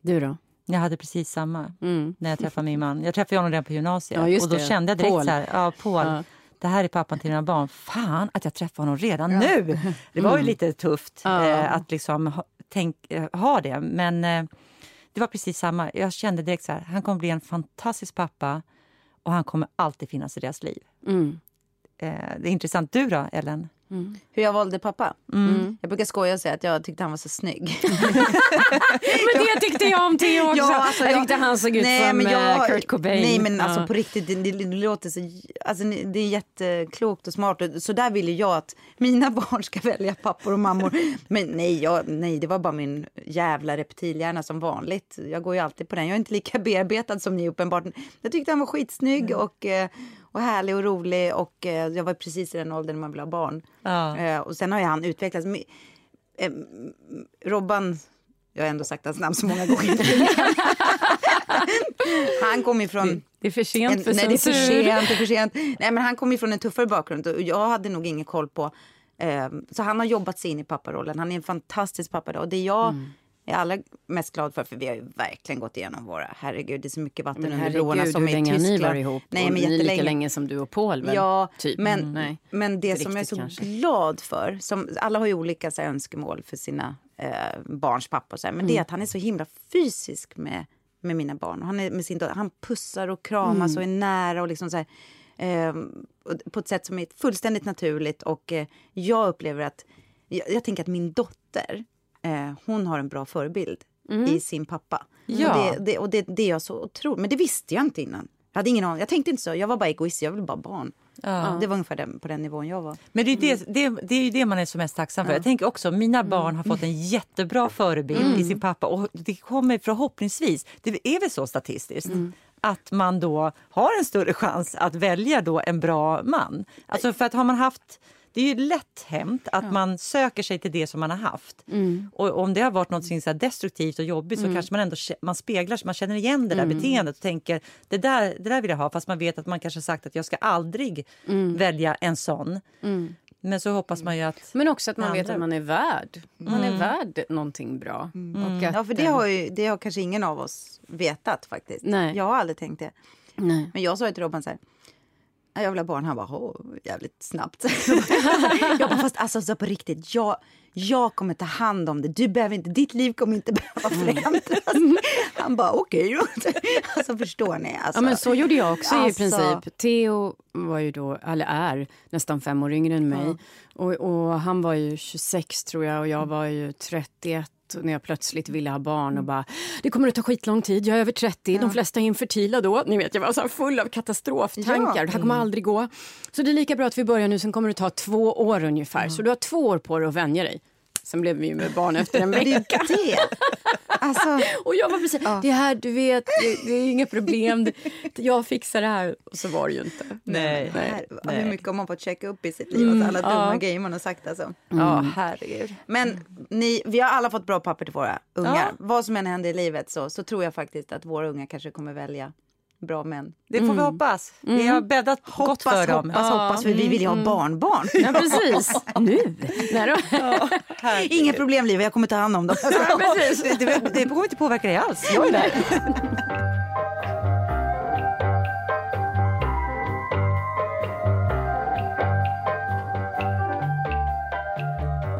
Du då? Jag hade precis samma Mm. när jag träffade min man. Jag träffade honom redan på gymnasiet. Ja, och då det. kände jag direkt Paul. så här, ja, Paul, Ja. det här är pappan till dina barn. Fan att jag träffade honom redan nu! Det var ju lite tufft Ja. eh, att liksom ha, tänk, eh, ha det. Men eh, det var precis samma. Jag kände direkt så här, han kommer bli en fantastisk pappa och han kommer alltid finnas i deras liv. Mm. Eh, det är intressant. Du då, Ellen? Hur jag valde pappa? Mm. Jag brukar skoja och säga att jag tyckte han var så snygg. Men det tyckte jag om Theo också. Ja, alltså, jag jag- tyckte han såg ut Nej, som men jag, eh, Kurt Cobain. Nej men alltså Ja. på riktigt, det, det, det låter så, alltså, det är jätteklokt och smart. Så där vill ju jag att mina barn ska välja pappor och mammor. Men nej, jag, nej, det var bara min jävla reptilhjärna som vanligt. Jag går ju alltid på den. Jag är inte lika bearbetad som ni uppenbart. Jag tyckte han var skitsnygg och, eh, och härlig och rolig. Och eh, jag var precis i den åldern när man vill ha barn. Ja. Eh, Och sen har ju han utvecklats. Men, eh, Robban, jag har ändå sagt hans namn så många gånger. han kom ifrån... Det är för sent En, för nej, det är för sent. Det är för sent. Nej, men han kom ifrån en tuffare bakgrund och jag hade nog ingen koll på... Eh, så han har jobbat sig in i papparollen. Han är en fantastisk pappa. Och det jag Mm. Är allra mest glad för, för vi har ju verkligen gått igenom våra... Herregud, det är så mycket vatten Men under broarna som hur i Tyskland. ni varit ihop? Nej, men ni är lika jättelänge. länge som du och Paul väl? Ja, typ. men, Mm, men det som jag är så kanske. glad för, som, alla har ju olika så här, önskemål för sina eh, barns pappa och så här, men Mm. det är att han är så himla fysisk med, med mina barn. Han, är med sin, han pussar och kramas Mm. och är nära och liksom så här, eh, på ett sätt som är fullständigt naturligt och eh, jag upplever att, jag, jag tänker att min dotter, eh, hon har en bra förebild i sin pappa. Ja. Och, det, det, och det, det är jag så otroligt, men det visste jag inte innan. Jag hade ingen aning. Jag tänkte inte så. Jag var bara egoist. Jag ville bara barn. Det var ungefär den, på den nivån jag var. Men det är, ju det, det, det är ju det man är som mest tacksam för. Jag tänker också, mina barn har fått en jättebra förebild i sin pappa och det kommer förhoppningsvis, det är väl så statistiskt, att man då har en större chans att välja då en bra man. Alltså för att har man haft det är ju lätt hänt att man söker sig till det som man har haft. Och om det har varit något så destruktivt och jobbigt så kanske man ändå man speglar sig, man känner igen det där beteendet och tänker det där, det där vill jag ha fast man vet att man kanske har sagt att jag ska aldrig välja en sån. Men så hoppas man ju att... Men också att man Andra. vet att man är värd. Man är värd någonting bra. Och att, Ja, för det har, ju, det har kanske ingen av oss vetat faktiskt. Nej. Jag har aldrig tänkt det. Nej. Men jag sa ju till Robban så här. "Ja, Jag vill ha barn. Han bara, "Åh, jävligt snabbt. jag bara, fast alltså så på riktigt. Jag, jag kommer ta hand om det. Du behöver inte, ditt liv kommer inte behöva förändras. Han bara, okej då. Alltså förstår ni? Alltså, Ja, men så gjorde jag också Alltså- i princip. Theo var ju då, eller är nästan fem år yngre än mig. Och, och han var ju 26 tror jag och jag var ju 31 när jag plötsligt ville ha barn och bara det kommer att ta skitlång tid, jag är över 30, de flesta är infertila då. Ni vet jag var så full av katastroftankar, Ja. det här kommer aldrig gå. Så det är lika bra att vi börjar nu, sen kommer det ta två år ungefär. Så du har två år på dig att vänja dig. Sen blev vi med barn efter en det vecka. är det. Alltså, Och jag var precis, det här du vet, det, det är inga problem, det, jag fixar det här. Och så var det ju inte. Nej. här, nej. hur mycket har man fått checka upp i sitt liv? Alltså, alla dumma ja. grejer man har sagt alltså. Ja, herregud. Men ni, vi har alla fått bra papper till våra ungar. Ja. Vad som än händer i livet så, så tror jag faktiskt att våra unga kanske kommer välja bra män. Det får vi hoppas. Vi har bäddat gott Hoppas, för dem. hoppas, hoppas, för vi vill ju ha barnbarn. Ja, precis. Nu? Då. Inga problem livet, jag kommer ta hand om dem. precis. Det, det, det kommer inte påverka dig alls. Jag är där.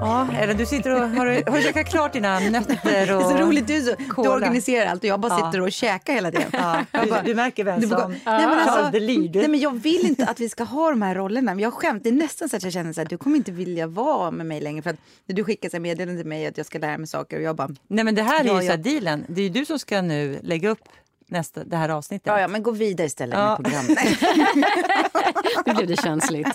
Ja, eller du sitter och har, du- har du käkat klart dina nötter Det och... är så roligt, du, så, du organiserar allt och jag bara sitter och käkar hela tiden. Ja, Jag du, bara- du märker vem Du som Nej, men alltså, nej men jag vill inte att vi ska ha de här rollerna. Men jag skämt, det är nästan så att jag känner så att du kommer inte vilja vara med mig längre. För att när du skickar så här meddelanden till mig att jag ska lära mig saker och jag bara, Nej, men det här är Ja, ju så här ja. dealen. Det är ju du som ska nu lägga upp nästa, det här avsnittet. ja ja men gå vidare istället Ja. med programmet. Nu blev det känsligt.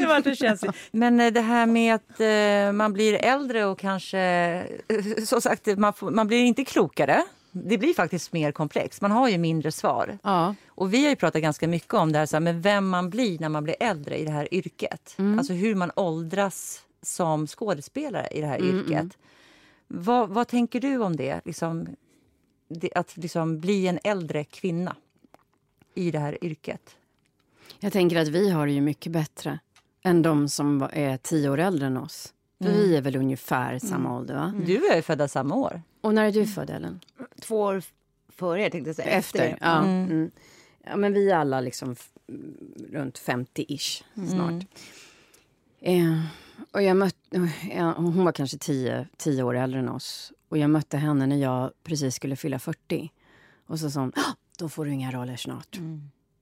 Det var så känsligt. Men eh, det här med att eh, man blir äldre och kanske... Eh, så sagt, man, får, man blir inte klokare. Det blir faktiskt mer komplext. Man har ju mindre svar. Ja. Och vi har ju pratat ganska mycket om det här, så här med vem man blir när man blir äldre i det här yrket. Alltså hur man åldras som skådespelare i det här yrket. Vad, vad tänker du om det? Liksom, det att liksom bli en äldre kvinna i det här yrket. Jag tänker att vi har det ju mycket bättre än de som är tio år äldre än oss. För vi är väl ungefär samma ålder, va? Du är ju födda samma år. Och när är du född, Ellen? Två år före jag tänkte jag säga. Efter? det. ja. Mm. ja. Men vi är alla liksom mm, runt 50-ish snart. Eh, och jag mötte, ja, hon var kanske tio, tio år äldre än oss. Och jag mötte henne när jag precis skulle fylla 40. Och så sa hon, "Ah, då får du inga roller snart.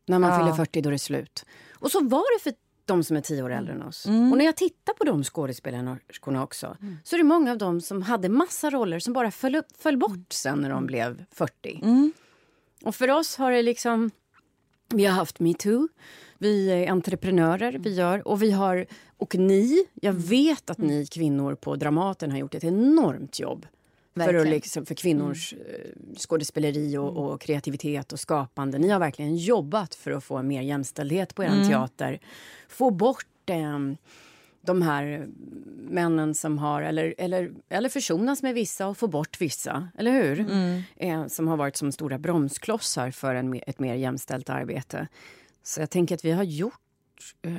När man Ja. fyller 40 då är det slut. Och så var det för de som är tio år äldre än oss. Och när jag tittar på de skådespelerskorna också så är det många av dem som hade massa roller som bara föll, upp, föll bort sen när de blev 40. Och för oss har det liksom... Vi har haft metoo, vi är entreprenörer, vi gör, och vi har... Och ni, jag vet att ni kvinnor på Dramaten har gjort ett enormt jobb för, att liksom, för kvinnors eh, skådespeleri och, och kreativitet och skapande. Ni har verkligen jobbat för att få mer jämställdhet på er teater. Få bort eh, de här männen som har, eller, eller, eller försonas med vissa och få bort vissa, eller hur? Eh, som har varit som stora bromsklossar för en, ett mer jämställt arbete. Så jag tänker att vi har gjort... Eh,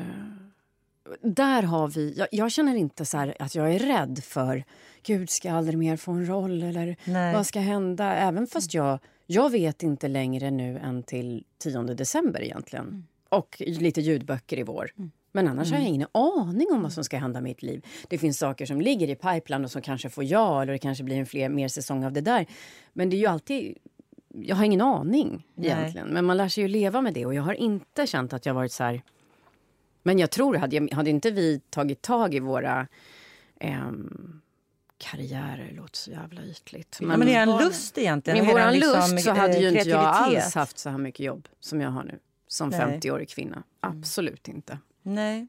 där har vi... Jag, jag känner inte så här att jag är rädd för Gud, ska jag aldrig mer få en roll? Eller Nej. vad ska hända? Även fast jag, jag vet inte längre nu än till 10 december egentligen. Och lite ljudböcker i vår. Men annars har jag ingen aning om vad som ska hända i mitt liv. Det finns saker som ligger i pipeline och som kanske får ja eller det kanske blir en fler, mer säsong av det där. Men det är ju alltid... Jag har ingen aning Nej. egentligen. Men man lär sig ju leva med det och jag har inte känt att jag varit så här... Men jag tror, hade, jag, hade inte vi tagit tag i våra ehm, karriärer, låter så jävla ytligt. Men, ja, men är en lust egentligen. med våran liksom, lust så hade ju inte jag alls haft så här mycket jobb som jag har nu. Som Nej. 50-årig kvinna. Absolut inte. Nej.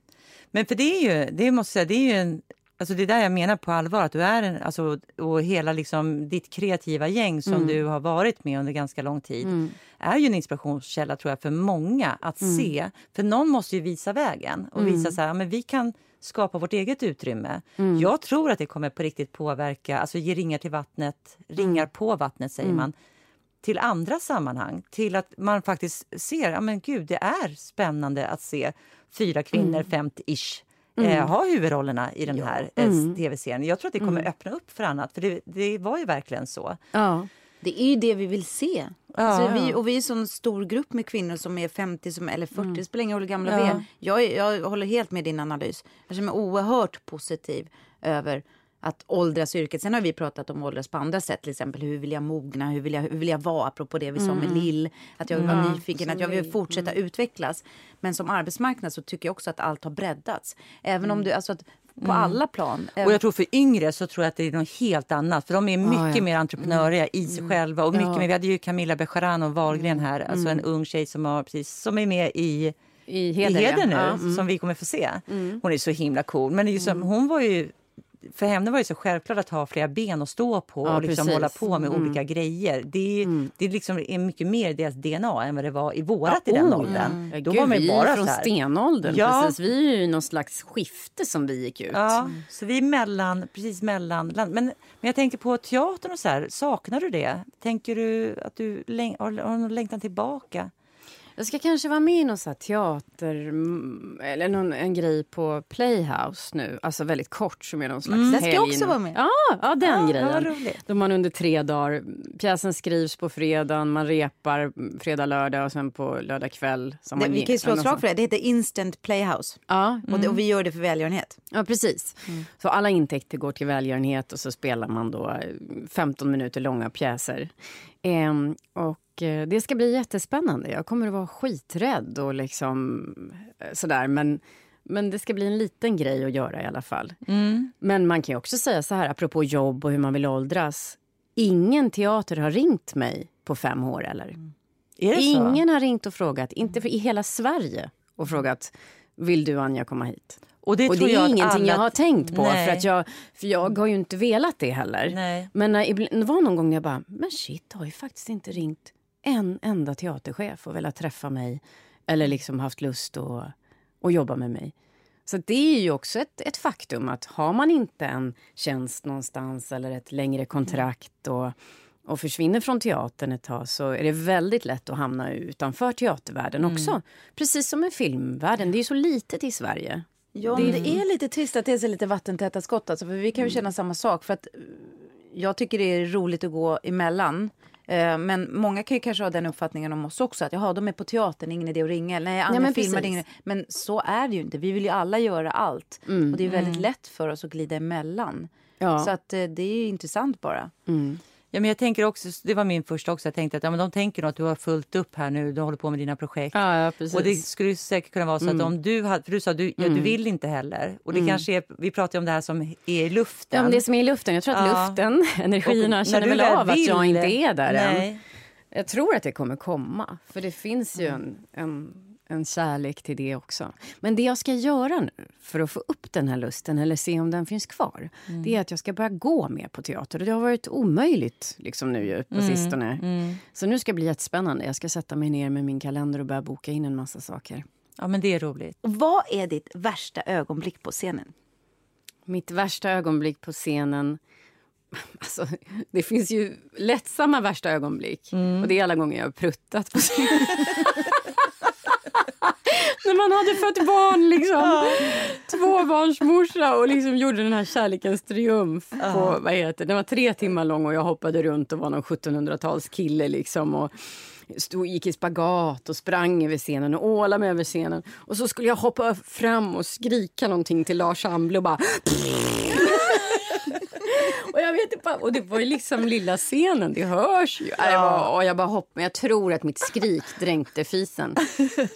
Men för det är ju, det måste jag säga, det är ju en, alltså det är där jag menar på allvar att du är en, alltså, och hela liksom ditt kreativa gäng som du har varit med under ganska lång tid är ju en inspirationskälla tror jag för många att se. För någon måste ju visa vägen och visa så här, ja, men vi kan skapa vårt eget utrymme. Jag tror att det kommer på riktigt påverka, alltså ge ringar till vattnet, ringar på vattnet säger man till andra sammanhang. Till att man faktiskt ser, ja men gud, det är spännande att se fyra kvinnor, 50-ish, eh, ha huvudrollerna i den här eh, tv-serien. Jag tror att det kommer öppna upp för annat, för det, det var ju verkligen så. Ja. Det är ju det vi vill se. Ja. alltså, vi, och vi är en sån stor grupp med kvinnor som är 50 som, eller 40, det spelar ingen roll hur gamla vi Ja. är. Jag, jag håller helt med din analys. Jag känner mig oerhört positiv över att åldras yrket. Sen har vi pratat om åldras på andra sätt. Till exempel hur vill jag mogna, hur vill jag, hur vill jag vara? Apropå det vi sa med Lill. Att jag vill vara nyfiken, att jag vill fortsätta utvecklas. Men som arbetsmarknad så tycker jag också att allt har breddats. Även om du, alltså att på alla plan. Och jag tror för yngre så tror jag att det är något helt annat. För de är mycket ja. mer entreprenöriga i sig själva. Och mycket mer, vi hade ju Camilla Bejarano Wahlgren här, alltså en ung tjej som, har, precis, som är med i I i heder, heder nu, ja. Ja, mm. som vi kommer få se. Hon är så himla cool. Men det är ju som, hon var ju, för henne var det så självklart att ha flera ben att stå på Ja, och liksom precis. hålla på med olika grejer. Det, är- det liksom är mycket mer i deras DNA än vad det var i vårat i den oh, åldern. Ja, Då Gud, var man ju vi bara är från så här. stenåldern. Ja. Precis. Vi är ju någon slags skifte som vi gick ut. Ja, så vi är mellan, precis mellan. land- Men, men jag tänker på teatern och så här, saknar du det? Tänker du att du läng- har, har någon längtan tillbaka? Jag ska kanske vara med i någon så teater mm, eller någon, en grej på Playhouse nu. Alltså väldigt kort som är någon slags Där ska jag helg. också vara med. Ja, ja den Ja, grejen. roligt. Då man under tre dagar, pjäsen skrivs på fredagen, man repar mm, fredag, lördag och sen på lördag kväll. Det, vi kan ju slå ett slag för det. Det heter Instant Playhouse. Ja, Och, det, och vi gör det för välgörenhet. Ja, precis. Så alla intäkter går till välgörenhet och så spelar man då eh, 15 minuter långa pjäser. Ehm, och eh, det ska bli jättespännande. Jag kommer att vara skiträdd och liksom eh, sådär. Men, men det ska bli en liten grej att göra i alla fall. Men man kan också säga så här, apropå jobb och hur man vill åldras. Ingen teater har ringt mig på fem år eller? Är det så? Ingen har ringt och frågat, inte för, i hela Sverige, och frågat vill du Anja komma hit? Och det, och det är ingenting alla- jag har tänkt på. Nej. För, att jag, för jag har ju inte velat det heller. Nej. Men när, det var någon gång när jag bara, men shit, har ju faktiskt inte ringt en enda teaterchef och velat träffa mig. Eller liksom haft lust att, att jobba med mig. Så det är ju också ett, ett faktum att har man inte en tjänst någonstans eller ett längre kontrakt och, och försvinner från teatern ett tag så är det väldigt lätt att hamna utanför teatervärlden också. Precis som med filmvärlden, det är ju så litet i Sverige. Ja, det, det är lite trist att det är så lite vattentäta skott. Alltså, för vi kan ju känna samma sak. För att eh, jag tycker det är roligt att gå emellan. Eh, Men många kan ju kanske ha den uppfattningen om oss också. Att jaha, de är på teatern, ingen idé att ringa. Nej, Anja men filmar, ingen... Men så är det ju inte. Vi vill ju alla göra allt. Mm. Och det är väldigt lätt för oss att glida emellan. Ja. Så att eh, det är ju intressant bara. Ja, men jag tänker också, det var min första också. Jag tänkte att ja, men de tänker nog att du har fullt upp här nu. Du håller på med dina projekt. Ja, ja, precis. Och det skulle säkert kunna vara så att Mm. om du hade, för du sa du, ja, du vill inte heller. Och det kanske är, vi pratar ju om det här som är i luften. Ja, men det som är i luften. Jag tror att Ja. luften, energierna, Och känner väl av att jag vill- inte är där än. Nej. Jag tror att det kommer komma, för det finns ju Mm. en, en, en kärlek till det också. Men det jag ska göra nu för att få upp den här lusten, eller se om den finns kvar, Mm. det är att jag ska börja gå mer på teater. Det har varit omöjligt liksom nu ju, på Mm. sistone. Så nu ska det bli jättespännande. Jag ska sätta mig ner med min kalender och börja boka in en massa saker. Ja, men det är roligt. Och vad är ditt värsta ögonblick på scenen? Mitt värsta ögonblick på scenen... Alltså, det finns ju lättsamma värsta ögonblick. Och Det är alla gånger jag har pruttat på scenen. När man hade fött barn, liksom. Tvåbarnsmorsa och liksom gjorde den här kärlekens triumf. På, vad heter, det? Den var tre timmar lång och jag hoppade runt och var någon 1700-talskille. Liksom, och stod, gick i spagat och sprang över scenen och ålade mig över scenen. Och så skulle jag hoppa fram och skrika någonting till Lars Amble och bara... Och jag vet inte, och det var ju liksom lilla scenen, det hörs ju. Ja. Och jag bara hopp, men jag tror att mitt skrik dränkte fisen.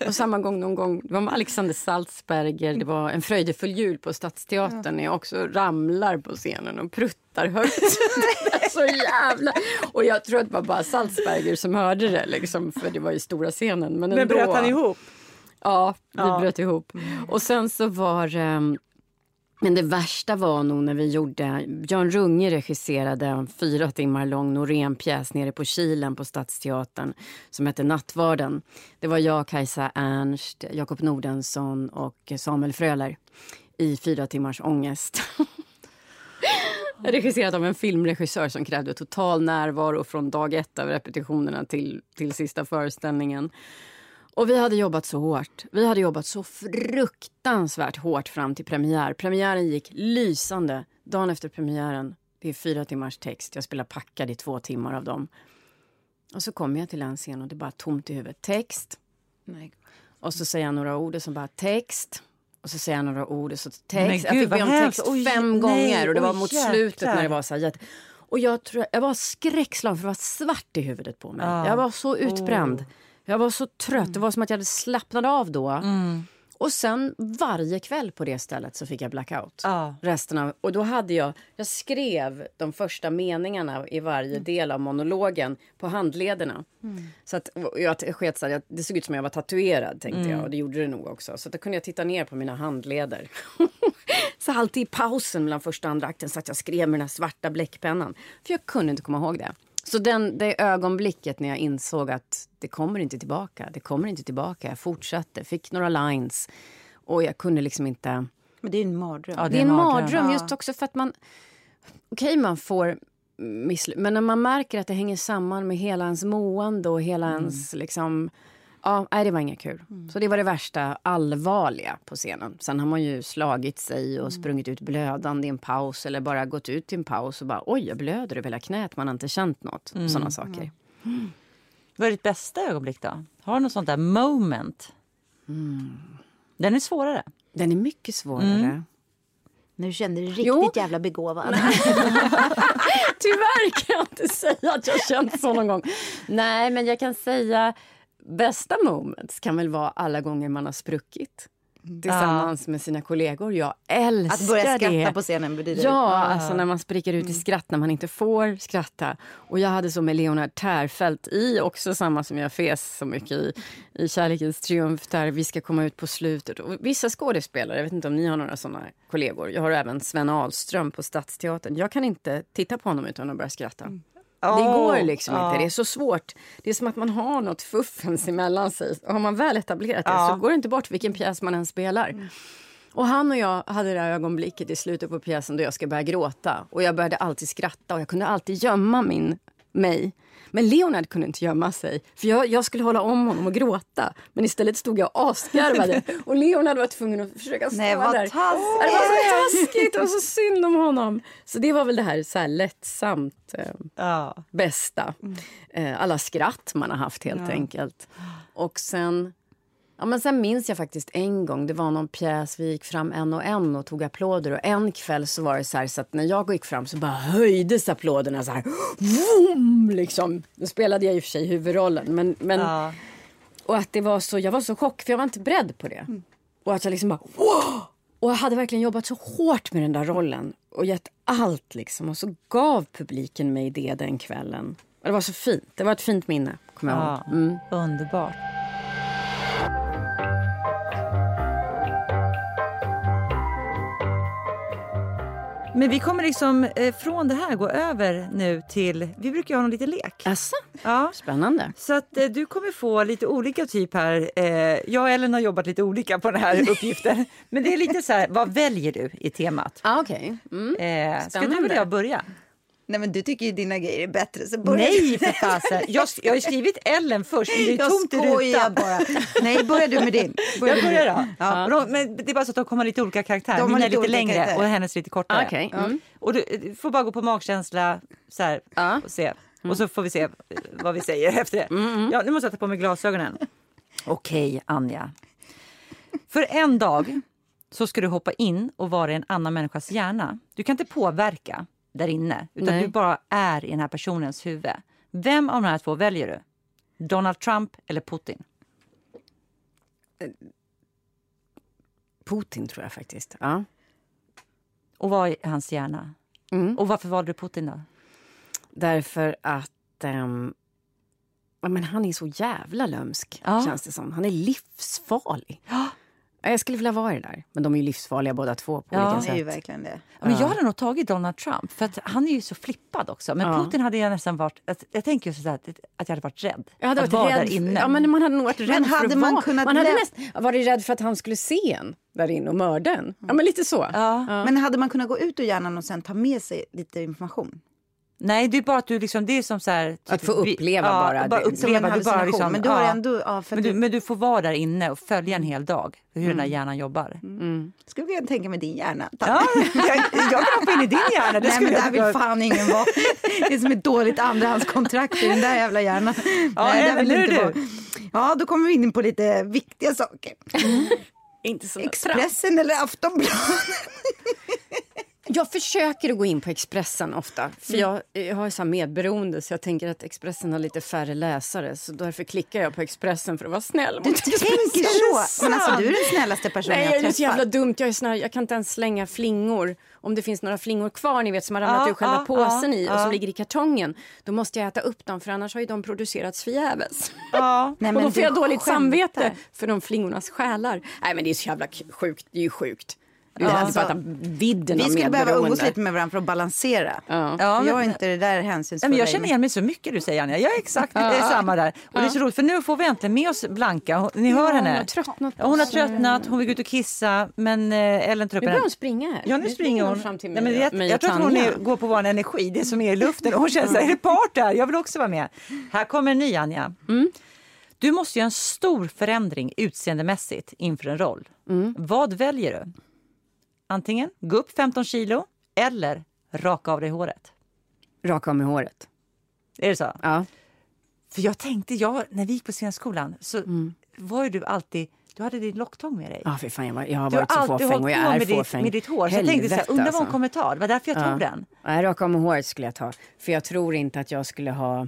Och samma gång någon gång, det var med Alexander Salzberger, det var en fröjdefull jul på Stadsteatern när jag också ramlar på scenen och pruttar högt. Så jävla... Och jag tror att det var bara Salzberger som hörde det, liksom, för det var ju stora scenen. Men, Men ändå. bröt han ihop? Ja, vi Ja. bröt ihop. Och sen så var ehm, men det värsta var nog när vi gjorde... Björn Runge regisserade en fyra timmar lång Norén-pjäs nere på Kilen på Stadsteatern som hette Nattvarden. Det var jag, Kajsa Ernst, Jakob Nordensson och Samuel Fröler i fyra timmars ångest. Regisserat av en filmregissör som krävde total närvaro från dag ett av repetitionerna till, till sista föreställningen. Och vi hade jobbat så hårt. Vi hade jobbat så fruktansvärt hårt fram till premiär. Premiären gick lysande. Dagen efter premiären, det är fyra timmars text. Jag spelar packad i två timmar av dem. Och så kommer jag till en scen och det är bara tomt i huvudet. Text. Och så säger jag några ord och så bara text. Och så säger jag några ord och så text. Jag fick be om text Oj, fem nej, gånger och det var oj, mot jäklar. slutet när det var så här jätte... Och jag, tror, jag var skräckslagen för det var svart i huvudet på mig. Ja. Jag var så utbränd. Jag var så trött. Det var som att jag hade slappnat av då. Och sen varje kväll på det stället så fick jag blackout. Ja. Resten av, och då hade jag, jag skrev de första meningarna i varje del av monologen på handlederna. Så att, jag sket jag, det såg ut som jag var tatuerad tänkte jag och det gjorde det nog också. Så då kunde jag titta ner på mina handleder. så alltid i pausen mellan första och andra akten så att jag skrev med den svarta bläckpennan. För jag kunde inte komma ihåg det. Så den, det ögonblicket när jag insåg att det kommer inte tillbaka, det kommer inte tillbaka. Jag fortsatte, fick några lines och jag kunde liksom inte... Men det är en mardröm. Ja, Det är en mardröm Ja. just också för att man... Okej, man får misslyckas, men när man märker att det hänger samman med hela ens mående och hela ens liksom... Ja, nej, det var inget kul. Så det var det värsta allvarliga på scenen. Sen har man ju slagit sig och sprungit ut blödande i en paus eller bara gått ut i en paus och bara oj, jag blöder över hela knät. Man har inte känt något. Sådana saker. Vad är ditt bästa ögonblick då? Har du något sånt där moment? Den är svårare. Den är mycket svårare. Nu kände du riktigt Jo. jävla begåvad. Tyvärr kan jag inte säga att jag känt så någon gång. Nej, men jag kan säga bästa moments kan väl vara alla gånger man har spruckit tillsammans med sina kollegor. Jag älskar Att börja skratta det. på scenen betyder Ja, alltså när man spricker ut i skratt när man inte får skratta. Och jag hade så med Leonard Tärfelt i också samma som jag fes så mycket i, i Kärlekens triumf där vi ska komma ut på slutet. Och vissa skådespelare, jag vet inte om ni har några såna kollegor. Jag har även Sven Ahlström på Stadsteatern. Jag kan inte titta på honom utan att börja skratta. Det går liksom inte. Det är så svårt. Det är som att man har något fuffens emellan sig. Och har man väl etablerat det Ja. så går det inte bort vilken pjäs man än spelar. Och han och jag hade det här ögonblicket i slutet på pjäsen då jag ska börja gråta. Och jag började alltid skratta och jag kunde alltid gömma min, mig. Men Leonard kunde inte gömma sig, för jag, jag skulle hålla om honom och gråta. Men istället stod jag asgarvade och Leonard var tvungen att försöka stå Nej, vad där. taskigt. Det var så taskigt, det var så synd om honom. Så det var väl det här, så här lättsamt eh, Ja. bästa. Eh, alla skratt man har haft helt enkelt. Och sen Ja, men sen minns jag faktiskt en gång, det var någon pjäs, vi gick fram en och en och tog applåder och en kväll så var det så här så att när jag gick fram så bara höjdes applåderna så här. Vroom, liksom. Då spelade jag i och för sig huvudrollen men, men Ja. och att det var så, jag var så chock för jag var inte beredd på det. Och att jag liksom bara wow! Och jag hade verkligen jobbat så hårt med den där rollen och gett allt liksom. Och så gav publiken mig det den kvällen. Och det var så fint. Det var ett fint minne, kommer jag ihåg. Ja, Mm. Underbart. Men vi kommer liksom eh, från det här gå över nu till, vi brukar ju ha någon liten lek. Asså, Ja. spännande. Så att eh, du kommer få lite olika typ här. Eh, jag och Ellen har jobbat lite olika på den här uppgiften. Men det är lite så här, vad väljer du i temat? Ah, Okej. Mm. Eh, ska du eller jag börja? Nej men du tycker ju dina grejer är bättre så börja Nej för fasen! Jag, jag har ju skrivit Ellen först, men det är Jag tomt i rutan. bara. Nej, börja du med din. Börja Jag börjar då. Ja. De, men det är bara så att de kommer lite olika karaktärer. De är lite längre karaktärer. och hennes lite kortare. Ah, Okej, mm. Och du, du får bara gå på magkänsla så här, Ja. och se. Och så får vi se vad vi säger efter det. Ja, nu måste jag ta på mig glasögonen. Okej, Anja. För en dag så ska du hoppa in och vara i en annan människas hjärna. Du kan inte påverka där inne, utan Nej. du bara är i den här personens huvud. Vem av de här två väljer du? Donald Trump eller Putin? Putin tror jag faktiskt. Ja. Och vad är hans hjärna? Mm. Och varför valde du Putin då? Därför att ehm, ja, men han är så jävla lömsk, Ja. känns det som. Han är livsfarlig. Ja, Jag skulle vilja vara det där. Men de är ju livsfarliga båda två på Ja. olika Det är ju sätt. verkligen det. Ja, Men jag hade nog tagit Donald Trump, för att han är ju så flippad också. Men Ja. Putin hade jag nästan varit... Att, jag tänker ju så att, att jag hade varit rädd. Jag hade att varit vara rädd. där inne. Ja, men man hade nog varit rädd Men för hade att man vara. kunnat man hade lä- näst, varit rädd för att han skulle se en där inne och mörda en. Ja, men lite så. Ja. Men hade man kunnat gå ut ur hjärnan och sen ta med sig lite information? Nej, det är bara att du liksom... Det är som så här... typ Att få uppleva ja, bara bara uppleva. Du bara liksom, men du har ja. ändå... Ja, men, du, du, men du får vara där inne och följa en hel dag hur den här hjärnan jobbar. skulle vilja tänka med din hjärna. Ja, jag, jag kan hoppa in i din hjärna. Det Nej men jag där vill tycka- fan ingen vara. Det är som ett dåligt andrahandskontrakt i den där jävla hjärnan. Ja, där även vill inte du. vara. Ja, då kommer vi in på lite viktiga saker. Inte så Expressen eller Aftonbladet? Jag försöker att gå in på Expressen ofta. För jag, jag har så här medberoende så jag tänker att Expressen har lite färre läsare. Så därför klickar jag på Expressen för att vara snäll Du mot tänker så. Men alltså du är den snällaste personen Nej, jag jag har är så jävla dumt. Jag, är sån här, jag kan inte ens slänga flingor. Om det finns några flingor kvar ni vet, som har ramlat Ja, ur själva ja, påsen ja, i och som ligger i kartongen. Då måste jag äta upp dem för annars har ju de producerats förgäves. Nej, och då får du jag dåligt skämtar. samvete för de flingornas själar. Nej men det är så jävla sjukt. Det är ju sjukt. Ja, ja, alltså, bara vidden Vi skulle behöva umgås lite med varandra för att balansera. Ja. Ja, jag är men- inte det där Nej, hänsynsfulla. men jag känner igen mig så mycket du säger Anja. Jag är exakt det är samma där. Och det är så roligt för nu får vi äntligen med oss Blanka. Hon- Ni hör hon henne. har tröttnat Ja, hon har tröttnat, hon vill gå ut och kissa men eh, Ellen tar upp Nu börjar henne. hon springa här. Ja, nu springer hon. fram till Nej, mig. men jag, jag och tror att hon är, går på vår energi, det som är i luften. Och hon känner så här, är det part där? Jag vill också vara med. Här kommer en ny Anja. Mm. Du måste göra en stor förändring utseendemässigt inför en roll. Mm. Vad väljer du? Antingen gå upp 15 kilo eller raka av dig håret. Raka av med håret. Är det så? Ja. För jag tänkte, jag, när vi gick på scenskolan så Mm. var ju du alltid, du hade din locktång med dig. Ja, fy fan, jag, var, jag har Du har varit så fåfäng och jag är med ditt, fåfäng. med ditt hår. Så jag tänkte så här, Helvete, undrar vad hon alltså. kommer ta. Det var därför jag tog den. Nej, raka med håret skulle jag ta. För jag tror inte att jag skulle ha...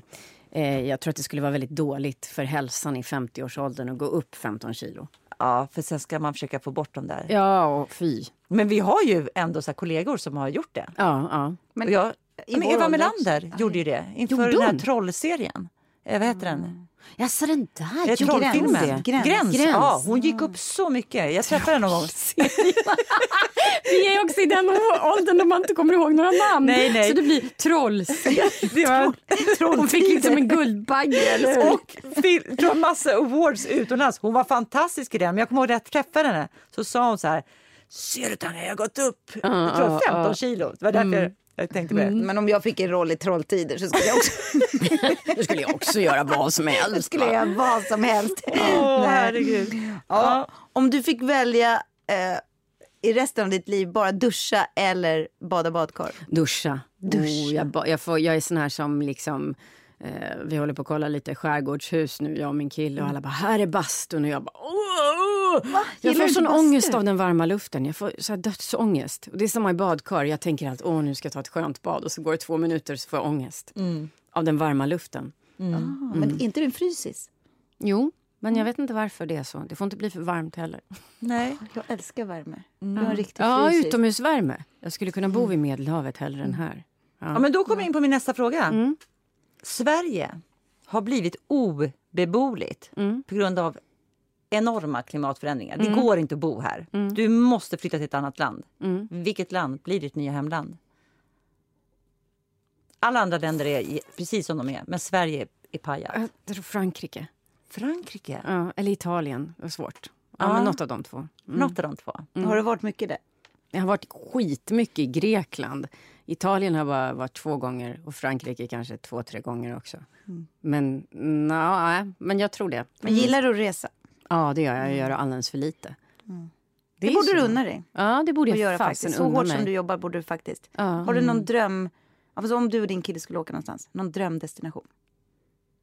Eh, jag tror att det skulle vara väldigt dåligt för hälsan i 50-årsåldern att gå upp 15 kilo. Ja, för sen ska man försöka få bort dem där. Ja, och fy. Men vi har ju ändå så här kollegor som har gjort det. Ja, ja. Men, jag, men Eva Melander gjorde ju det inför den här trollserien. Eh, vad heter den? Jaså, den där? Eh, Trollfilmen. det? Gräns. Gräns. Gräns. Ja, hon gick upp så mycket. Jag träffade henne någon gång. Vi är också i den åldern då man inte kommer ihåg några namn. Nej, nej. Så det blir trolls. Det var Hon fick liksom en guldbagge, eller och tror massa awards utomlands. Hon var fantastisk i den. Men jag kommer ihåg när jag träffade henne så sa hon så här. Ser du Tanja, jag har gått upp jag tror 15 kilo. Det var därför jag tänkte på det. Men om jag fick en roll i Trolltider så skulle jag också Då skulle jag också göra vad som helst. skulle jag vad som helst. Åh, Nej. herregud. Ja, om du fick välja eh, i resten av ditt liv bara duscha eller bada badkar? Duscha. Duscha. Oh, jag, jag, får, jag är sån här som liksom... Eh, vi håller på att kolla lite skärgårdshus nu, jag och min kille. Och alla bara, här är bastun. Och jag bara, åh! Jag Gillar får sån ångest av den varma luften. Jag får så här dödsångest. Och det är samma i badkar. Jag tänker att åh, nu ska jag ta ett skönt bad och så går det två minuter så får jag ångest. Av den varma luften. Ah, Men är inte du en frysis? Jo, men jag vet inte varför det är så. Det får inte bli för varmt heller. Nej. Jag älskar värme. Jag är en riktig Ja, frysis. utomhusvärme. Jag skulle kunna bo vid Medelhavet hellre än här. Ja, men då kommer jag in på min nästa fråga. Sverige har blivit obeboeligt på grund av enorma klimatförändringar. Det går inte att bo här. Du måste flytta till ett annat land. Vilket land blir ditt nya hemland? Alla andra länder är precis som de är, men Sverige är pajat. Jag tror Frankrike. Frankrike? Ja, eller Italien. Det var svårt. Ja, Ja. men något av de två. Något av de två. Har du varit mycket där? Jag har varit skitmycket i Grekland. Italien har bara varit två gånger och Frankrike kanske två, tre gånger också. Men, nej, men jag tror det. Men gillar du att resa? Ja, det gör jag. Jag gör alldeles för lite. Det, är borde så. du unna dig. Ja, det borde jag göra faktiskt. Så hårt mig. som du jobbar borde du faktiskt. Ja. Har du någon dröm? Alltså om du och din kille skulle åka någonstans, någon drömdestination?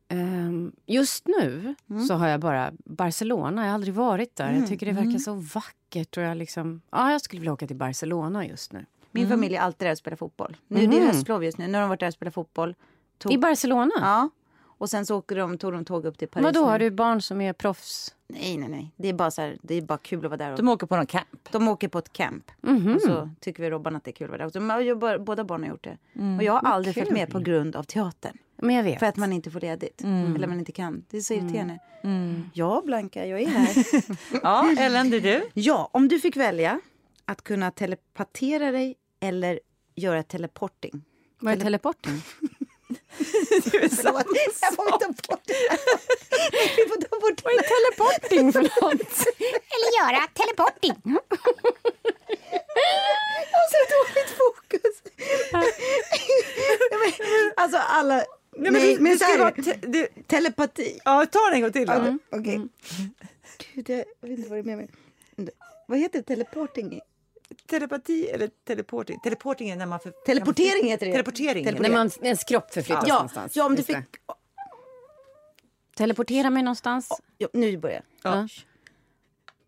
Ehm, just nu så har jag bara Barcelona. Jag har aldrig varit där. Jag tycker det verkar så vackert. Och jag, liksom, ja, jag skulle vilja åka till Barcelona just nu. Min familj är alltid där och spelar fotboll. Nu det är höstlov just nu. Nu har de varit där och spelat fotboll. Tog, I Barcelona? ja. Och sen så åker de, tog de tåg upp till Paris. Vadå, har du barn som är proffs? Nej, nej, nej. Det är bara, så här, det är bara kul att vara där. Och, De åker på någon camp. de åker på ett camp. Och så tycker vi Robban att det är kul att vara där. också. Men jag, båda barnen har gjort det. och jag har aldrig följt med på grund av teatern. Men jag vet. För att man inte får ledigt. Eller man inte kan. Det är så irriterande. Ja, Blanka, jag är här. Ja, Ellen, det är du. ja, om du fick välja att kunna telepatera dig eller göra teleporting. Vad är teleporting? Förlåt, jag får ta bort det. Vi får ta bort det. teleporting för något? Eller göra teleporting. Jag har så dåligt fokus. Men, alltså alla... Nej, men det så ska här, te- det- telepati. Ja, ta den en gång till. Ja, Okej. Gud, jag vet inte vad det är med mig. Vad heter teleporting? Telepati eller teleporting? Teleporting är när man... För... Teleportering heter det. Teleportering. Teleportering. När man, ens kropp förflyttas Ja, någonstans. ja om du fick... det. Teleportera mig någonstans? Ja, nu börjar jag. Ja.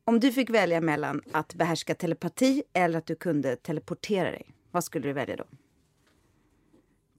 Om du fick välja mellan att behärska telepati eller att du kunde teleportera dig, vad skulle du välja då?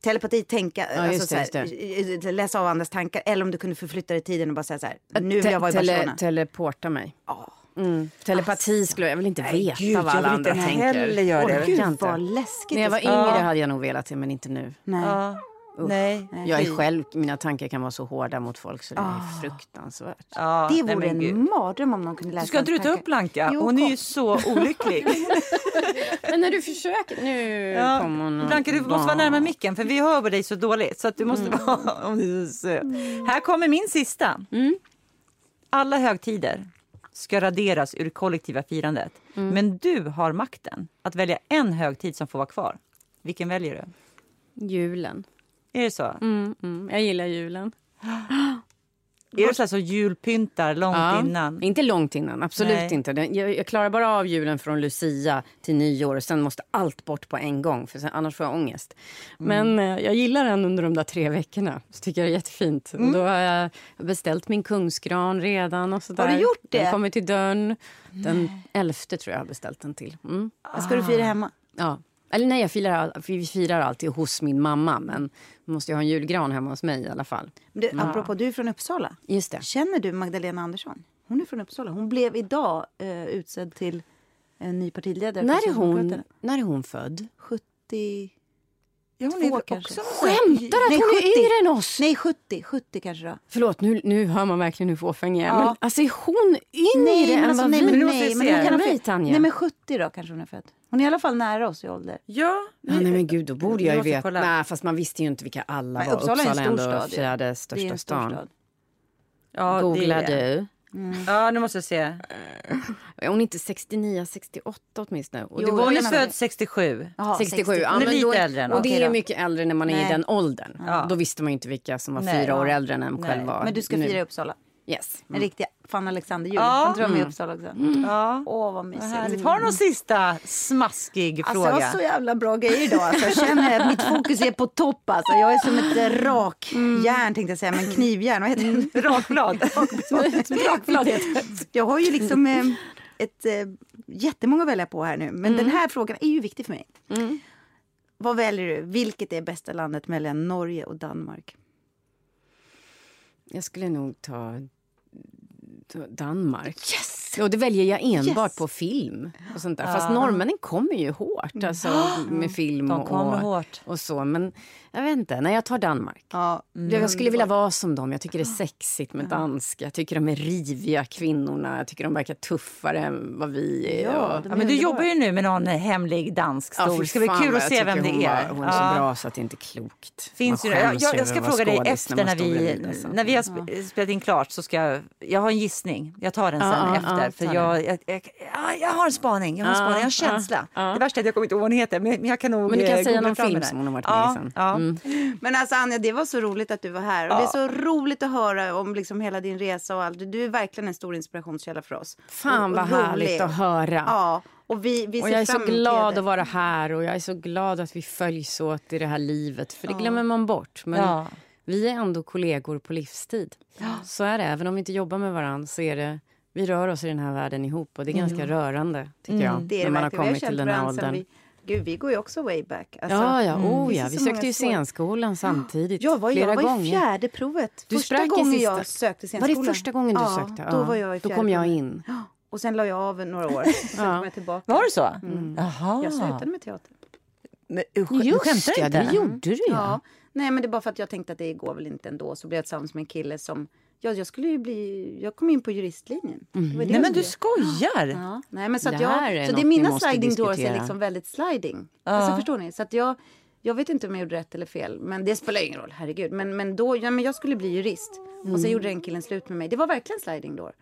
Telepati, tänka, alltså just det, så här, eh, läsa av andras tankar eller om du kunde förflytta dig i tiden och bara säga så här, nu vill jag vara i tele- Barcelona. Teleporta mig. Ja. Mm. Telepati skulle jag vill inte veta gud, vad jag alla vill andra inte tänker. heller göra det. Orkar Gud inte. vad läskigt. När jag var yngre hade jag nog velat det, men inte nu. Nej. Ja. Nej. Jag är själv, mina tankar kan vara så hårda mot folk så det är fruktansvärt. Ja, Det nej, vore men gud. en mardröm om någon kunde läsa Du ska inte ta upp. Blanka? Jo, Hon är kom. ju så olycklig. Men när du försöker... Nu Ja. kom hon Blanka, du måste vara närmare micken för vi hör dig så dåligt. Så att du måste vara... Om du är så söt. Här kommer min sista. Alla högtider ska raderas ur kollektiva firandet. Men du har makten att välja en högtid som får vara kvar. Vilken väljer du? Julen. Är det så? Mm, mm. Jag gillar julen. Är det så, här så julpyntar långt Ja. innan? Inte långt innan, absolut Nej. inte. Jag, jag klarar bara av julen från Lucia till nyår och sen måste allt bort på en gång för sen, annars får jag ångest. Men eh, jag gillar den under de där tre veckorna. Så tycker jag det är jättefint. Och då har jag beställt min kungsgran redan och sådär. Har du gjort det? Den kommer till dörren. Den elfte tror jag har beställt den till. Mm. Vad ska du fira hemma? Ja. Eller nej, jag firar, vi firar alltid hos min mamma men man måste ju ha en julgran hemma hos mig i alla fall. Du, Apropå, du är från Uppsala. Just det. Känner du Magdalena Andersson? Hon är från Uppsala. Hon blev idag eh, utsedd till en ny partiledare. När är, hon, när är hon född? 70... Ja, hon Två är kanske. också... Skämtar att Nej, hon 70. är yngre än oss? Nej, 70. 70 kanske då. Förlåt, nu, nu hör man verkligen hur fåfäng jag är. Ja. Men, alltså, är hon yngre Nej, men än alltså, vad nej, vi men, nej, men hon kan ha Mig, Tanja. Nej, men 70 då kanske hon är född. Hon är i alla fall nära oss i ålder. Ja, Ja, nej men gud, då borde jag ju veta. Nej, fast man visste ju inte vilka alla Nej, var. Uppsala är en Uppsala stor ändå stad, fjärde största stan. stad. ja Googlar det är- du? Ja, nu måste jag se. Är hon inte 69, 68 åtminstone? Och Jo, det var Hon ju är född 67. Jaha, 67. 60. Ja, är men lite då äldre än Och det är mycket äldre när man är Nej. i den åldern. Ja. Då visste man ju inte vilka som var Nej. fyra år Ja. äldre än en själv var. Men du ska fira i Uppsala. Yes. En riktig fan Alexander-jul. Ja. Han tror jag är med i Uppsala också. Ja. Åh, vad mysigt. härligt. Har du någon sista smaskig Alltså, fråga? jag har så jävla bra grejer idag. Alltså, jag känner att mitt fokus är på topp. Alltså. Jag är som ett eh, rakjärn, tänkte jag säga, men knivjärn. Vad heter det? Rakblad. Rakblad heter det. Jag har ju liksom eh, ett, eh, jättemånga att välja på här nu. Men den här frågan är ju viktig för mig. Vad väljer du? Vilket är bästa landet mellan Norge och Danmark? Jag skulle nog ta Danmark. Yes! Och det väljer jag enbart Yes! på film. Och sånt där. Fast norrmännen kommer ju hårt alltså, med film och, hårt. och så. Men jag vet inte, nej jag tar Danmark. Ja, Jag skulle vilja vara som dem. Jag tycker det är sexigt med danska. Jag tycker de är riviga kvinnorna. Jag tycker de verkar tuffare än vad vi är. Ja, Ja, men du jobbar ju nu med någon hemlig dansk Ja, stor. fy det ska bli kul att jag se vem det hon är. Var, hon är Ja. så bra så att det inte är klokt. Finns ju, jag, jag, ska fråga dig efter när står vi, alltså. när vi har sp- spelat in klart. så ska jag, jag har en gissning. Jag tar den sen Ja, ja, efter. ja, för jag, jag, jag, ja, jag har en spaning. Jag har en, Ja, spaning, jag har en ja, känsla. ja. Det värsta är att jag kommer inte ihåg vad hon heter. Men, jag kan nog Men du kan eh, säga någon film som hon har varit med ja, i sen. Ja. Mm. Men alltså Anja, det var så roligt att du var här. Och Det är så roligt att höra om liksom hela din resa och allt. Du är verkligen en stor inspirationskälla för oss. Fan Och- vad och härligt rolig. att höra. Ja, och vi, vi Och jag är så glad att vara här och jag är så glad att vi följs åt i det här livet. För det glömmer man bort. Men Ja. vi är ändå kollegor på livstid. Så är det. Även om vi inte jobbar med varandra så är det vi rör oss i den här världen ihop och det är ganska rörande tycker jag. Det är det när man har verkligen. Vi kommit till den här åldern. Vi, gud, vi går ju också way back. Alltså, ja, ja, oh, det ja. Vi sökte ju scenskolan samtidigt. Jag var, flera jag var gånger. i fjärde provet. Du första gången sista. jag sökte Var scenskolan. det första gången du ja, sökte? Då Ja. var jag i Då kom jag in. Och sen la jag av några år. Sen kom jag tillbaka. Var det så? Mm. Jaha. Jag slutade med teater. Men, du, sk- du Just skämtar ja, inte? det gjorde du ja. Ja. Nej, men det är bara för att jag tänkte att det går väl inte ändå. Så blev jag tillsammans med en kille som... Ja, jag skulle ju bli... Jag kom in på juristlinjen. Det Nej men du skojar! Ja, nej, men så att Det jag, så det är mina sliding doors är liksom väldigt sliding. Alltså, förstår ni? Så att jag, jag vet inte om jag gjorde rätt eller fel. Men det spelar ingen roll, herregud. Men, men då, ja, men jag skulle bli jurist. Och Mm. så gjorde den killen slut med mig. Det var verkligen sliding door.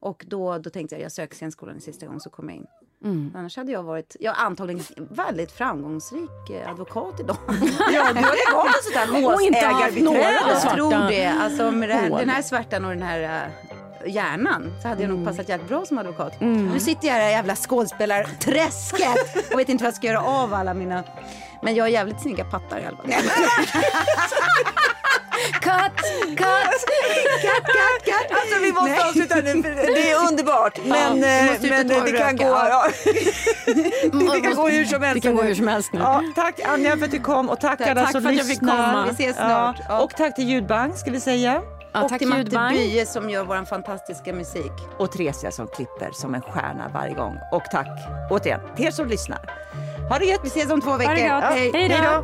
Och då, då tänkte jag, jag söker scenskolan en sista gång så kommer jag in. Mm. Annars hade jag varit, jag antagligen väldigt framgångsrik eh, advokat idag. Ja, du hade varit ett sånt där Och inte haft några målsägarbiträde. Jag tror det. Alltså med här, den här svärtan och den här äh, hjärnan så hade jag Mm. nog passat jävligt bra som advokat. Nu sitter jag i det här jävla skådespelarträsket och vet inte vad jag ska göra av alla mina... Men jag har jävligt snygga pattar i alla fall. Cut! Cut! Katt, katt, katt. Alltså vi måste avsluta nu det är underbart. Men, och men det kan gå, ja. ja. det kan gå hur som helst. Det kan gå hur som helst nu. Ja, tack Anja för att du kom och tack, Tack, alla tack som för att jag fick lyssnar. komma. Vi ses snart. Ja. Och tack till Ljudbang ska vi säga. Och tack till Matte. Bye som gör vår fantastiska musik. Och Theresia som klipper som en stjärna varje gång. Och tack återigen till er som lyssnar. Ha det gött! Vi ses om två veckor. Hej. Hej då!